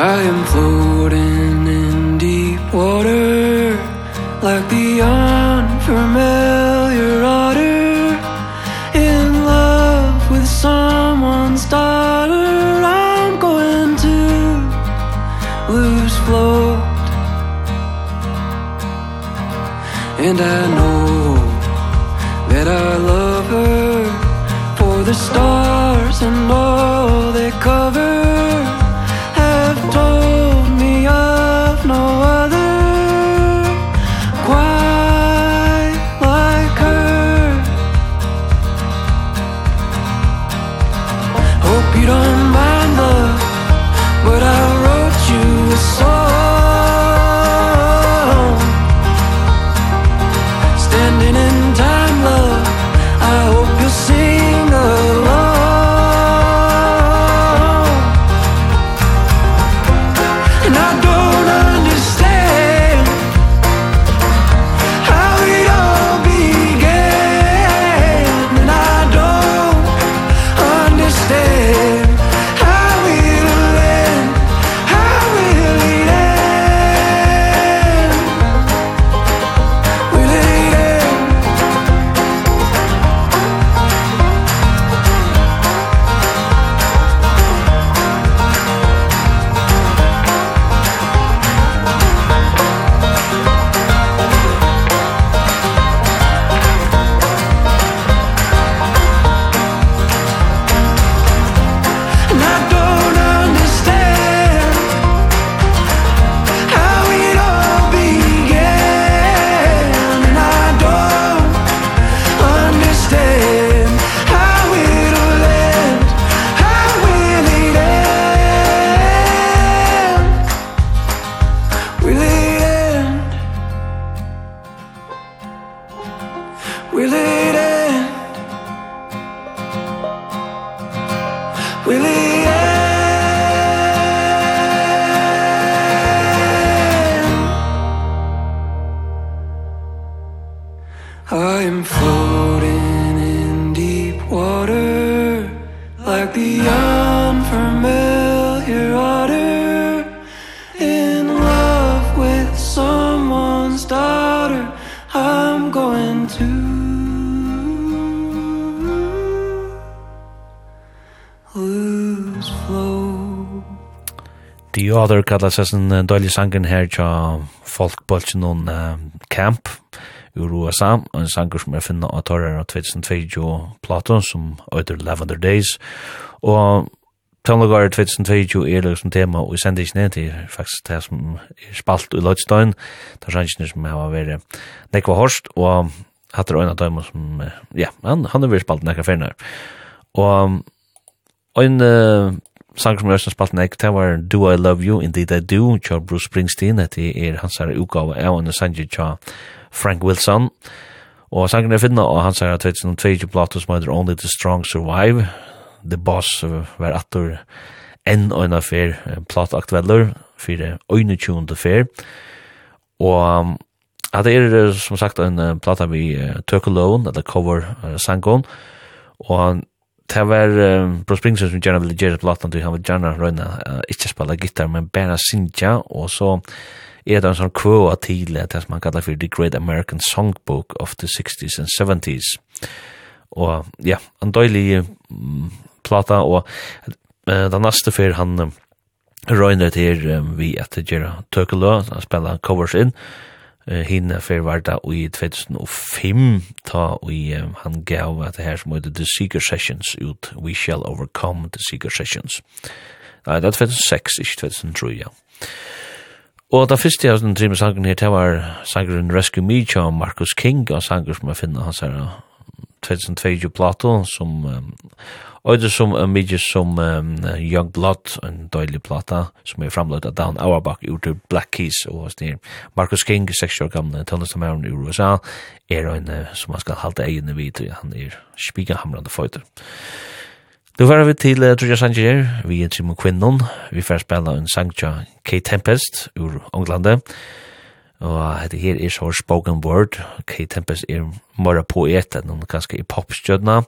I am floating in deep water Like the unfamiliar otter. In love with someone's daughter I'm going to lose float. And I know Mother kallar seg sin døylig sangen her tja folkbølsen noen camp ur USA, en sanger som er finna av torren av 2022 platon som øyder Lavender Days, og Tønlagar 2022 er liksom tema, og i sendisene, det er faktisk det som er spalt i Lodstein, det er sangene som har vært nekva horst og hatt er øyna døyma som, ja, han, han er vært spalt nekka fyrir Og en sang som Øystein spalt nek, det var Do I Love You, Indeed I Do, tja Bruce Springsteen, det er hans her utgave av en sanger tja Frank Wilson, og sangen er finna og hans her 2022 plato som heter Only the Strong Survive, The Boss var atur enn og en affer plato aktueller, fyrir øyne tjunda fer, og Ja, det er som sagt en plata vi uh, Tøkelån, eller cover uh, sangon, og det var um, Bruce Springsteen som gjerne ville gjøre platan til han ville gjerne røyna uh, ikke spela gitar, men bare synja, og så er det en sånn kvåa til det som man kallar for The Great American Songbook of the 60s and 70s. Og ja, en døylig um, plata, og uh, den neste fyr han uh, røyner til um, vi etter gjøre tøkkelø, han spiller covers inn, eh hinna fer varta i 2005 ta i han gav at det her som heter The Seeker Sessions ut We Shall Overcome The Seeker Sessions. Nei, det er 2006, ikke 2003, ja. Og da første jeg den drimme sangen her, det var sangeren Rescue Me av Marcus King, og sanger som jeg finner hans her 2022 plato, som Og det som uh, mye som um, Young Blood, en døylig plata, som er framløyt av Dan Auerbach ur til Black Keys, og det er Marcus King, 60 år gamle tøllestamæren i USA, er en uh, som man skal halte egene vidt, han er spigahamrande føyter. Du var vi til uh, Trudja Sanger, vi er Simon Quinnon, vi får spela en sang tja Kate Tempest ur Ånglande, Og hette her er så spoken word. Kay Tempest er mora poet enn hun ganske i popstjødna,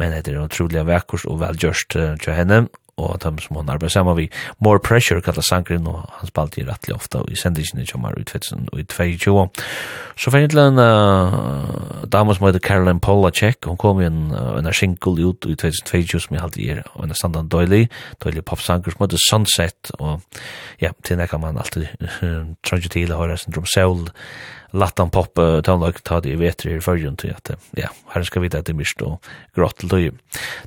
men hette er utrolig vekkurs og velgjørst til henne og dem som han arbeider sammen vi More Pressure kallar sangren og han spalte i rettelig ofta i sendingen som er utfetsen i 22 så fann jeg til en uh, dame som heter Caroline Polacek. Hun kom i en, uh, en single ut i 2022 som jeg halte i og en standard døylig døylig popsanger som heter Sunset. Og ja, til nekka man alltid uh, trønge til å høre sin drum Seoul lattan pop uh, tonlag ta det i vetri i förrjun till att ja, här ska vi ta det mist och grått till dig.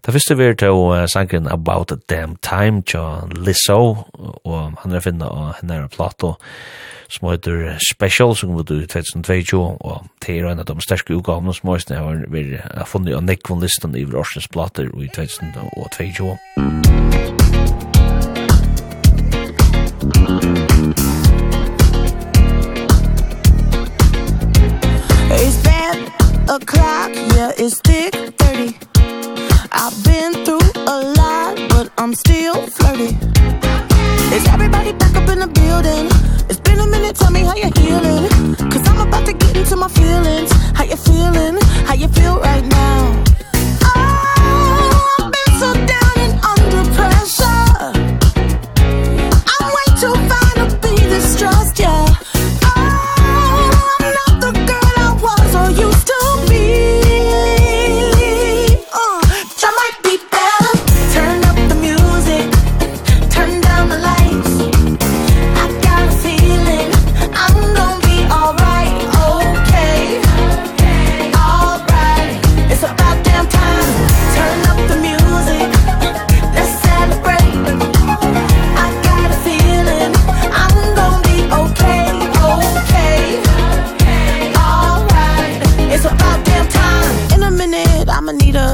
Det första vi tar sanken About a Damn Time John Lizzo och han är finna och henne är plato som heter Special som var ut 2022 och det är en av de största utgavna som har varit funnit av Nick von i Rorsens plater i 2022. clock, yeah, it's thick 30 I've been through a lot, but I'm still flirty Is everybody back up in the building? It's been a minute, tell me how you're healing Cause I'm about to get into my feelings How you feeling? How you feel right now?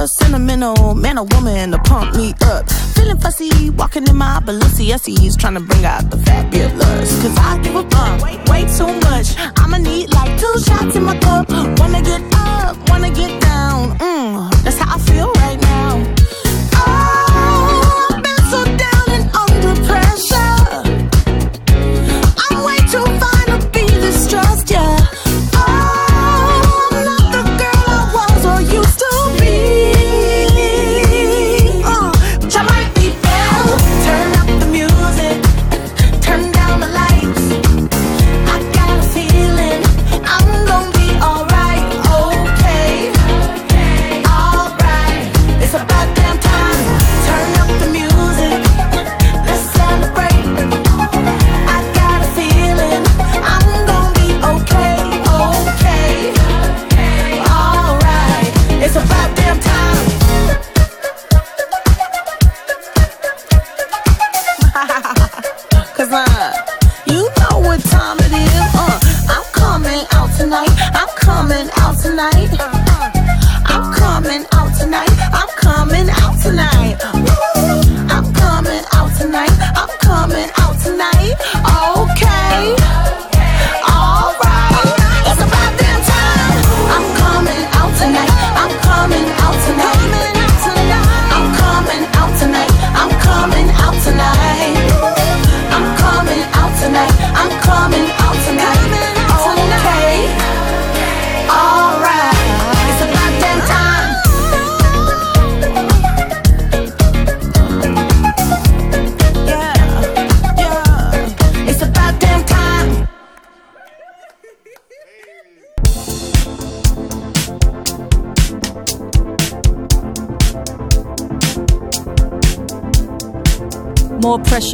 sentimental man or woman to pump me up. Feeling fussy, walking in my Balenciennes Trying to bring out the fabulous. Cause I give a fuck, wait, way too much. I'ma need like two shots in my cup. Wanna get up, wanna get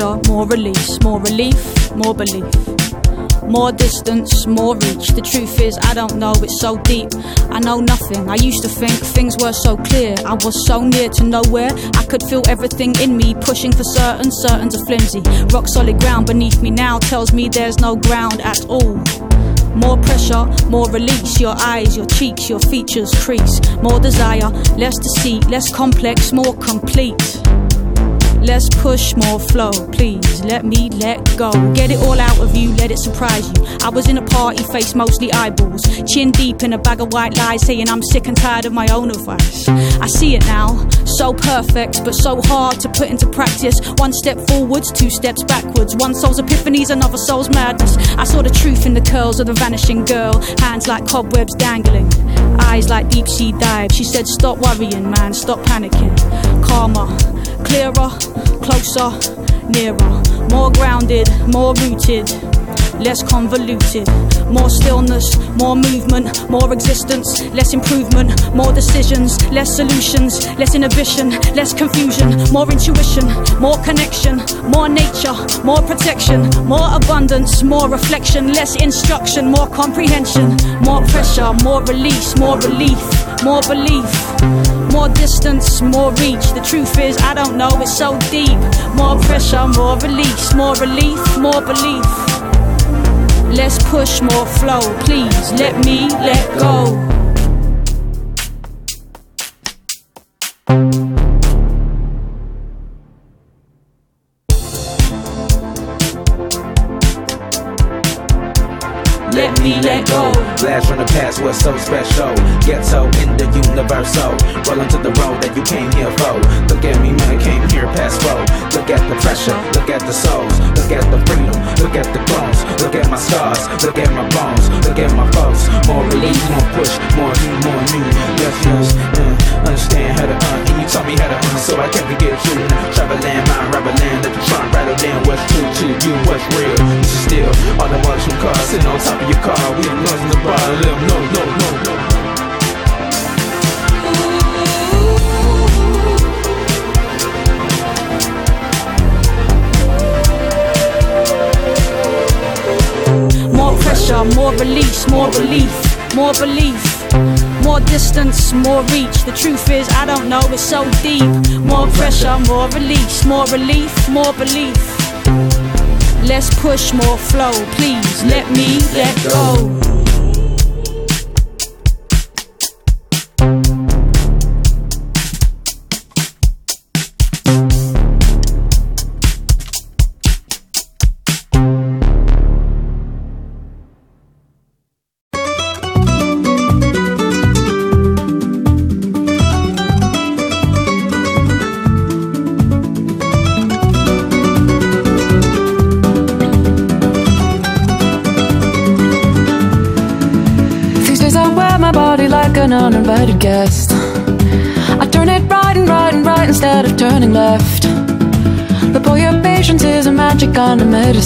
so more release, more relief, more belief. More distance, more reach. The truth is I don't know, it's so deep. I know nothing. I used to think things were so clear. I was so near to nowhere. I could feel everything in me pushing for certain, certain to flimsy. Rock solid ground beneath me now tells me there's no ground at all. More pressure, more release Your eyes, your cheeks, your features crease More desire, less deceit, less complex, more complete Let's push more flow, please. Let me let go. Get it all out of you, let it surprise you. I was in a party, face mostly eyeballs. Chin deep in a bag of white lies Saying I'm sick and tired of my own advice. I see it now, so perfect But so hard to put into practice. One step forwards, two steps backwards. One soul's epiphanies, another soul's madness. I saw the truth in the curls of the vanishing girl. Hands like cobwebs dangling. Eyes like deep sea dive. She said stop worrying man, stop panicking. Karma. Clearer, closer, nearer. More grounded, more rooted. Less convoluted. More stillness, more movement More existence, less improvement More decisions, less solutions Less inhibition, less confusion. More intuition, more connection. More nature, more protection. More abundance, more reflection. Less instruction, more comprehension. More pressure, more release, more relief More belief more distance more reach. The truth is i don't know it's so deep. More pressure more release. More relief more belief. Let's push more flow please. Let me let go. More release, more relief, more belief. More distance, more reach. The truth is I don't know, it's so deep. More pressure, more release. More relief, more belief. Let's push, more flow Please. Let me let go. gone to murder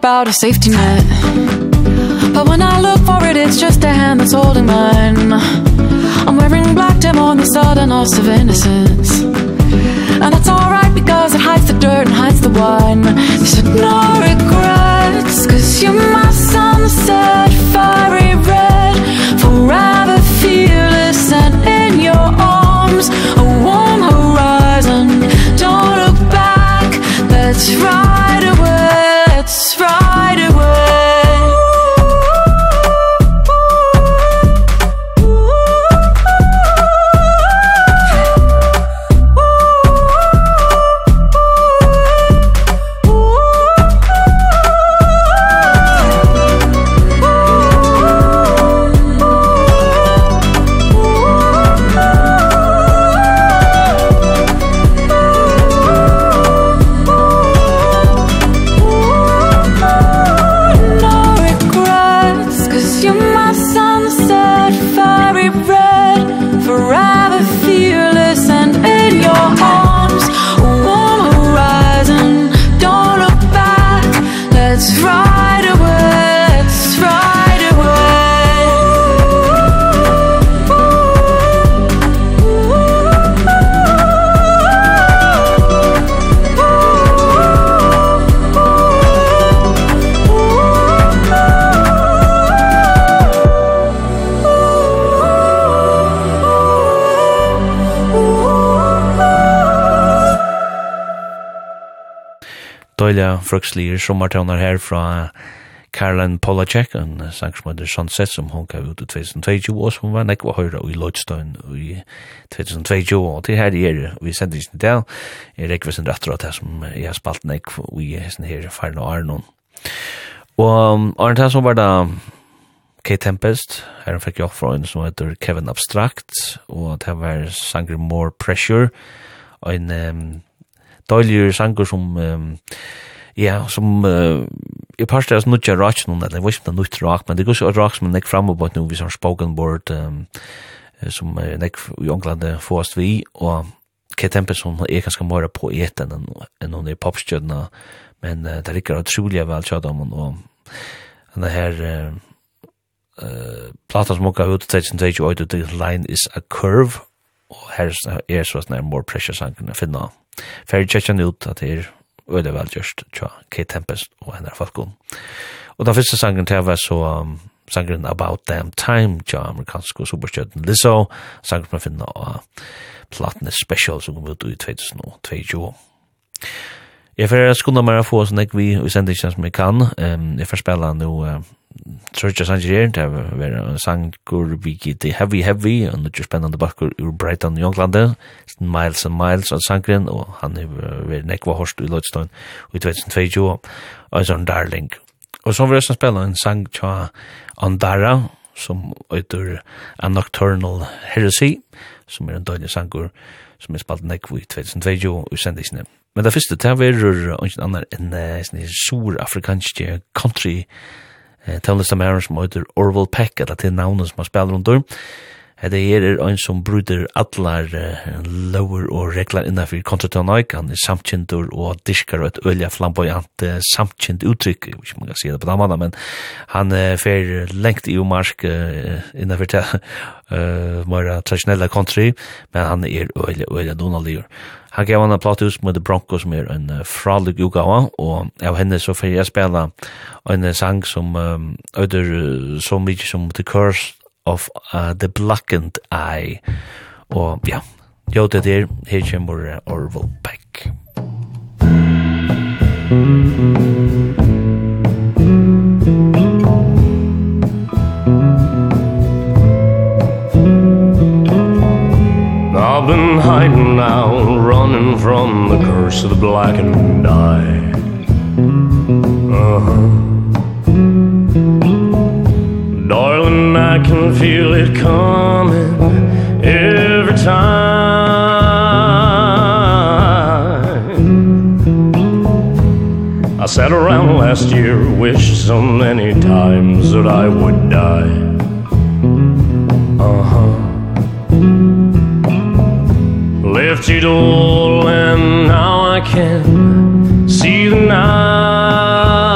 about a safety net. But when I look for it, it's just a hand that's holding mine. I'm wearing black dim on the sudden loss of innocence. And that's alright because it hides the dirt and hides the wine. There's no regrets cause you're mine. øyla frukslige sommartøvnar her fra Karlen Polacek, en sang som heter Sunset, som hun gav ut i 2022, og som var nekva høyra i Lloydstone i 2022, og til her er vi sender ikke til det, er ikke vi sender etter at det som jeg har spalt nekva i hesten her færre og Arnon. Og Arnon her som var da Kate Tempest, her han fikk jo fra en som heter Kevin Abstract, og det var sanger More Pressure, og en døylige sanger som, um, ja, som, uh, jeg parste er nødt til rak noen, eller jeg vet ikke om det er nødt til rak, men det går så rak som er nekk framme på nå, vi har spoken word, um, som er nekk i England få vi, og Kate Tempelson er ganske mer poet enn, enn hun er popstjødna, men uh, det ligger utrolig vel kjød om hun, og denne her, uh, Uh, platan som åka ut til 2008 The Line is a Curve og her er så sånn More Pressure sangen å finne. Fer tjekkjan ut at det er øyla vel just tja Kate Tempest og henne falkon. Og den første sangen til var så um, sangen About Damn Time tja amerikansk og superstjøtten Lizzo, sangen som man finner av platene Special som kom ut i 2022. Jeg får skunda meg å få sånn jeg vi, og sender ikke som jeg kan. Um, jeg får spela nå uh, Trudja Sanger det var en sangur vi gitt i Heavy Heavy, og det er spennende bakkur ur Brighton i Jonglandet, Miles and Miles av sangren, og han er vært nekva hårst i Lodstone i 2022, og en sånn darling. Og så var det som spela en sang tja Andara, som øyder A Nocturnal Heresy, som er en døgnig sangur, som er spalt nekva i 2022 i sendisne. Men det første, det var en annan enn en sur afrikansk country eh, tavlistamæren som heter Orville Peck, at til navnet som han spiller under. er er ein sum bryter allar eh, lover og regler innanfor kontratonøyk. Han er samtjentur og diskar og et ølja flamboyant eh, samkjent uttrykk. Jeg vet ikke om man kan si det på den mannen, men han eh, fer lengt i umarsk eh, innanfor det uh, mer traditionella country, men han er ølja, ølja donaligur. Han gav henne ut med The Bronco som er en uh, fralig utgave, og av henne så får jeg spela en sang som um, øder uh, så mye som The Curse of uh, the Blackened Eye. Og ja, jo det der, her kommer Orville Peck. Mm. been hiding now Running from the curse of the blackened eye Uh-huh. Darling, I can feel it coming Every time. I sat around last year Wished so many times that I would die. Uh-huh. left it all and now I can see the night.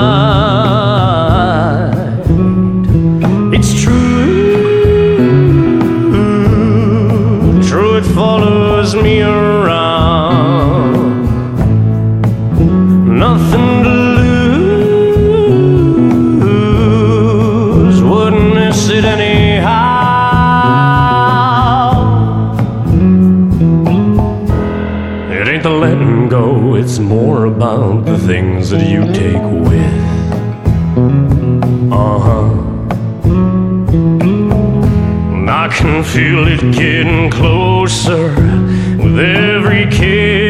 are about the things that you take with Uh-huh. I can feel it getting closer With every kiss.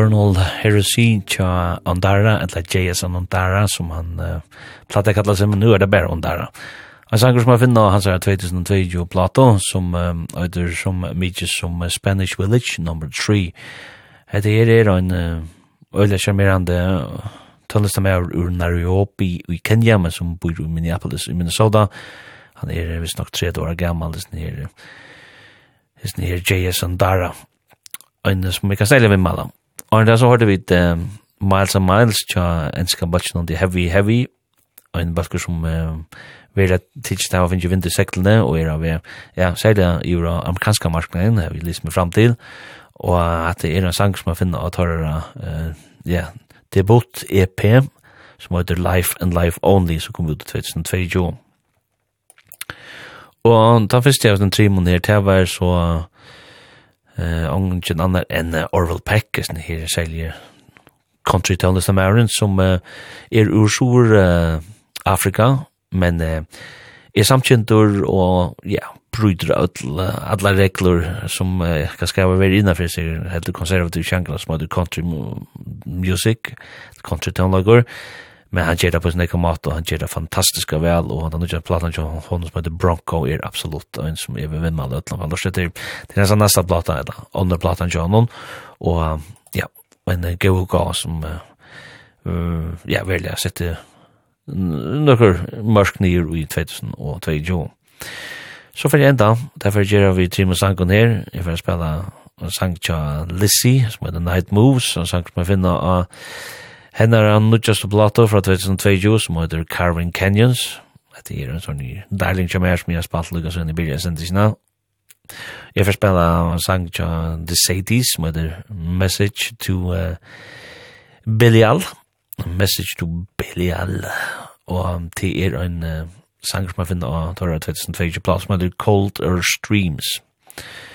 Eternal Heresy tja Andara, eller J.S. Andara, som han uh, platte kallar seg, men nu er det bare Andara. Han sanger som jeg finna, han sier 2002 plato, som um, øyder som mykje som Spanish Village, number 3. Hette her er en uh, øyla charmerande tøllestam er ur Nairobi i Kenya, men som bor i Minneapolis i Minnesota. Han er visst nok 30 år gammal, hans nere, hans nere J.S. Andara. Og en som vi kan stelle vi med Og der så hørte vi et Miles and Miles tja enska batchen the Heavy Heavy. Ein basker som uh, vera tids av finnes vinter seklene og er av ja, særlig i ura amerikanska marknaden har vi lyst med fram til. Og at det er en sang som jeg finner at har uh, ja, debut EP som heter Life and Life Only som kom ut i 2022 og da første jeg var den trimon her til var så eh ungen annan än Orwell Peck som här säljer country town som är som är ur sur Afrika men är samtjäntor og ja bryter all alla regler som uh, kan skriva vara innanför sig helt konservativ chankla som hade country music country town men han gjør det på sin egen måte, og han gjør det fantastisk vel, og han har nødvendig platan til han som heter Bronco er absolutt en som er ved vinnmann han har Det er den neste platan, eller under platan til han, og ja, en god gav som, ja, vel, jeg sitter nøkker mørk nyer i 2022. Så fyrir enda, derfor gjør vi tre med sangen her, jeg får spela en sang til Lizzie, som heter Night Moves, en sang som jeg finner av Hennar han nudjastu plato fra 2022 som heter Carving Canyons. Det er en sånn darling som er som jeg har spalt lukka sånn i byrja sendisina. Jeg får spela en sang til The Sadies som heter Message to uh, Belial. Message to Belial. Og det er en uh, sang som jeg finner av 2022 plato som heter Cold Earth Streams. Cold or Streams.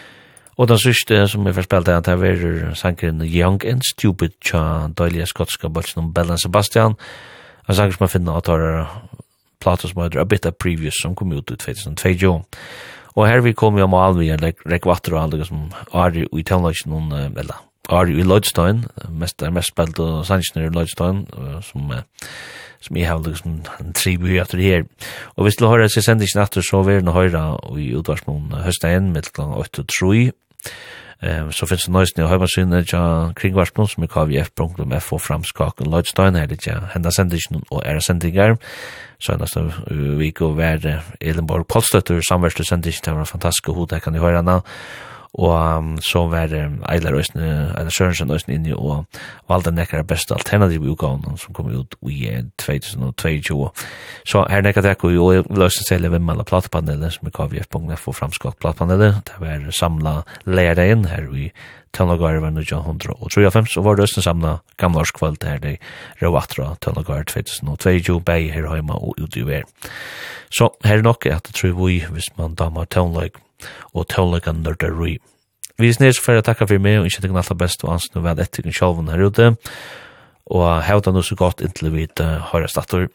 Og den siste som jeg forspilte er at det er sangren Young and Stupid tja døylige skotska bøtsen om Bella Sebastian. En sanger som jeg finner at har platos som heter A Bit of Previous som kom ut i 2002. Og her vi kom jo om alvi en rekvatter og alle som er i Tellnøysen noen, eller er i Lloydstein, mest er mest spilt og sangren i Lloydstein, som som jeg har liksom en tribu etter her. Og hvis du hører seg sendt ikke etter, så vil du høre i utvarsmålen høsten med mellom 8 og 3, Ehm så finns det nästan i har til inne som er vars kvf.f och framskaken Lloydstein här det ja henda sendingen og er sendinger så er nesten vi går være Elenborg Polstøtter samverste sändningen det var fantastisk hur det kan ni høre henne og um, så var det Eilar Øysten, Eilar Sørensen Øysten inni og valgte nekkar beste alternativ i utgavene som kom ut i 2022. Så her nekkar takk og jeg vil også selge hvem alle platepanelet som er kvf.f og framskott platepanelet. Det var samla lærdagen her i Tønlagar var 1953 og var det røsten samla gamlarskvöld her det Røvatra Tønlagar 2022 bei her heima og ut i ver. Så her er nok at det tror vi hvis man damar Tønlag og tålegan nørdar rui. Vi snes for å takke for meg, og ikke tenker alt det beste, og ansen vel etter kun her ute, og hevda noe så godt inntil vi høyre stator.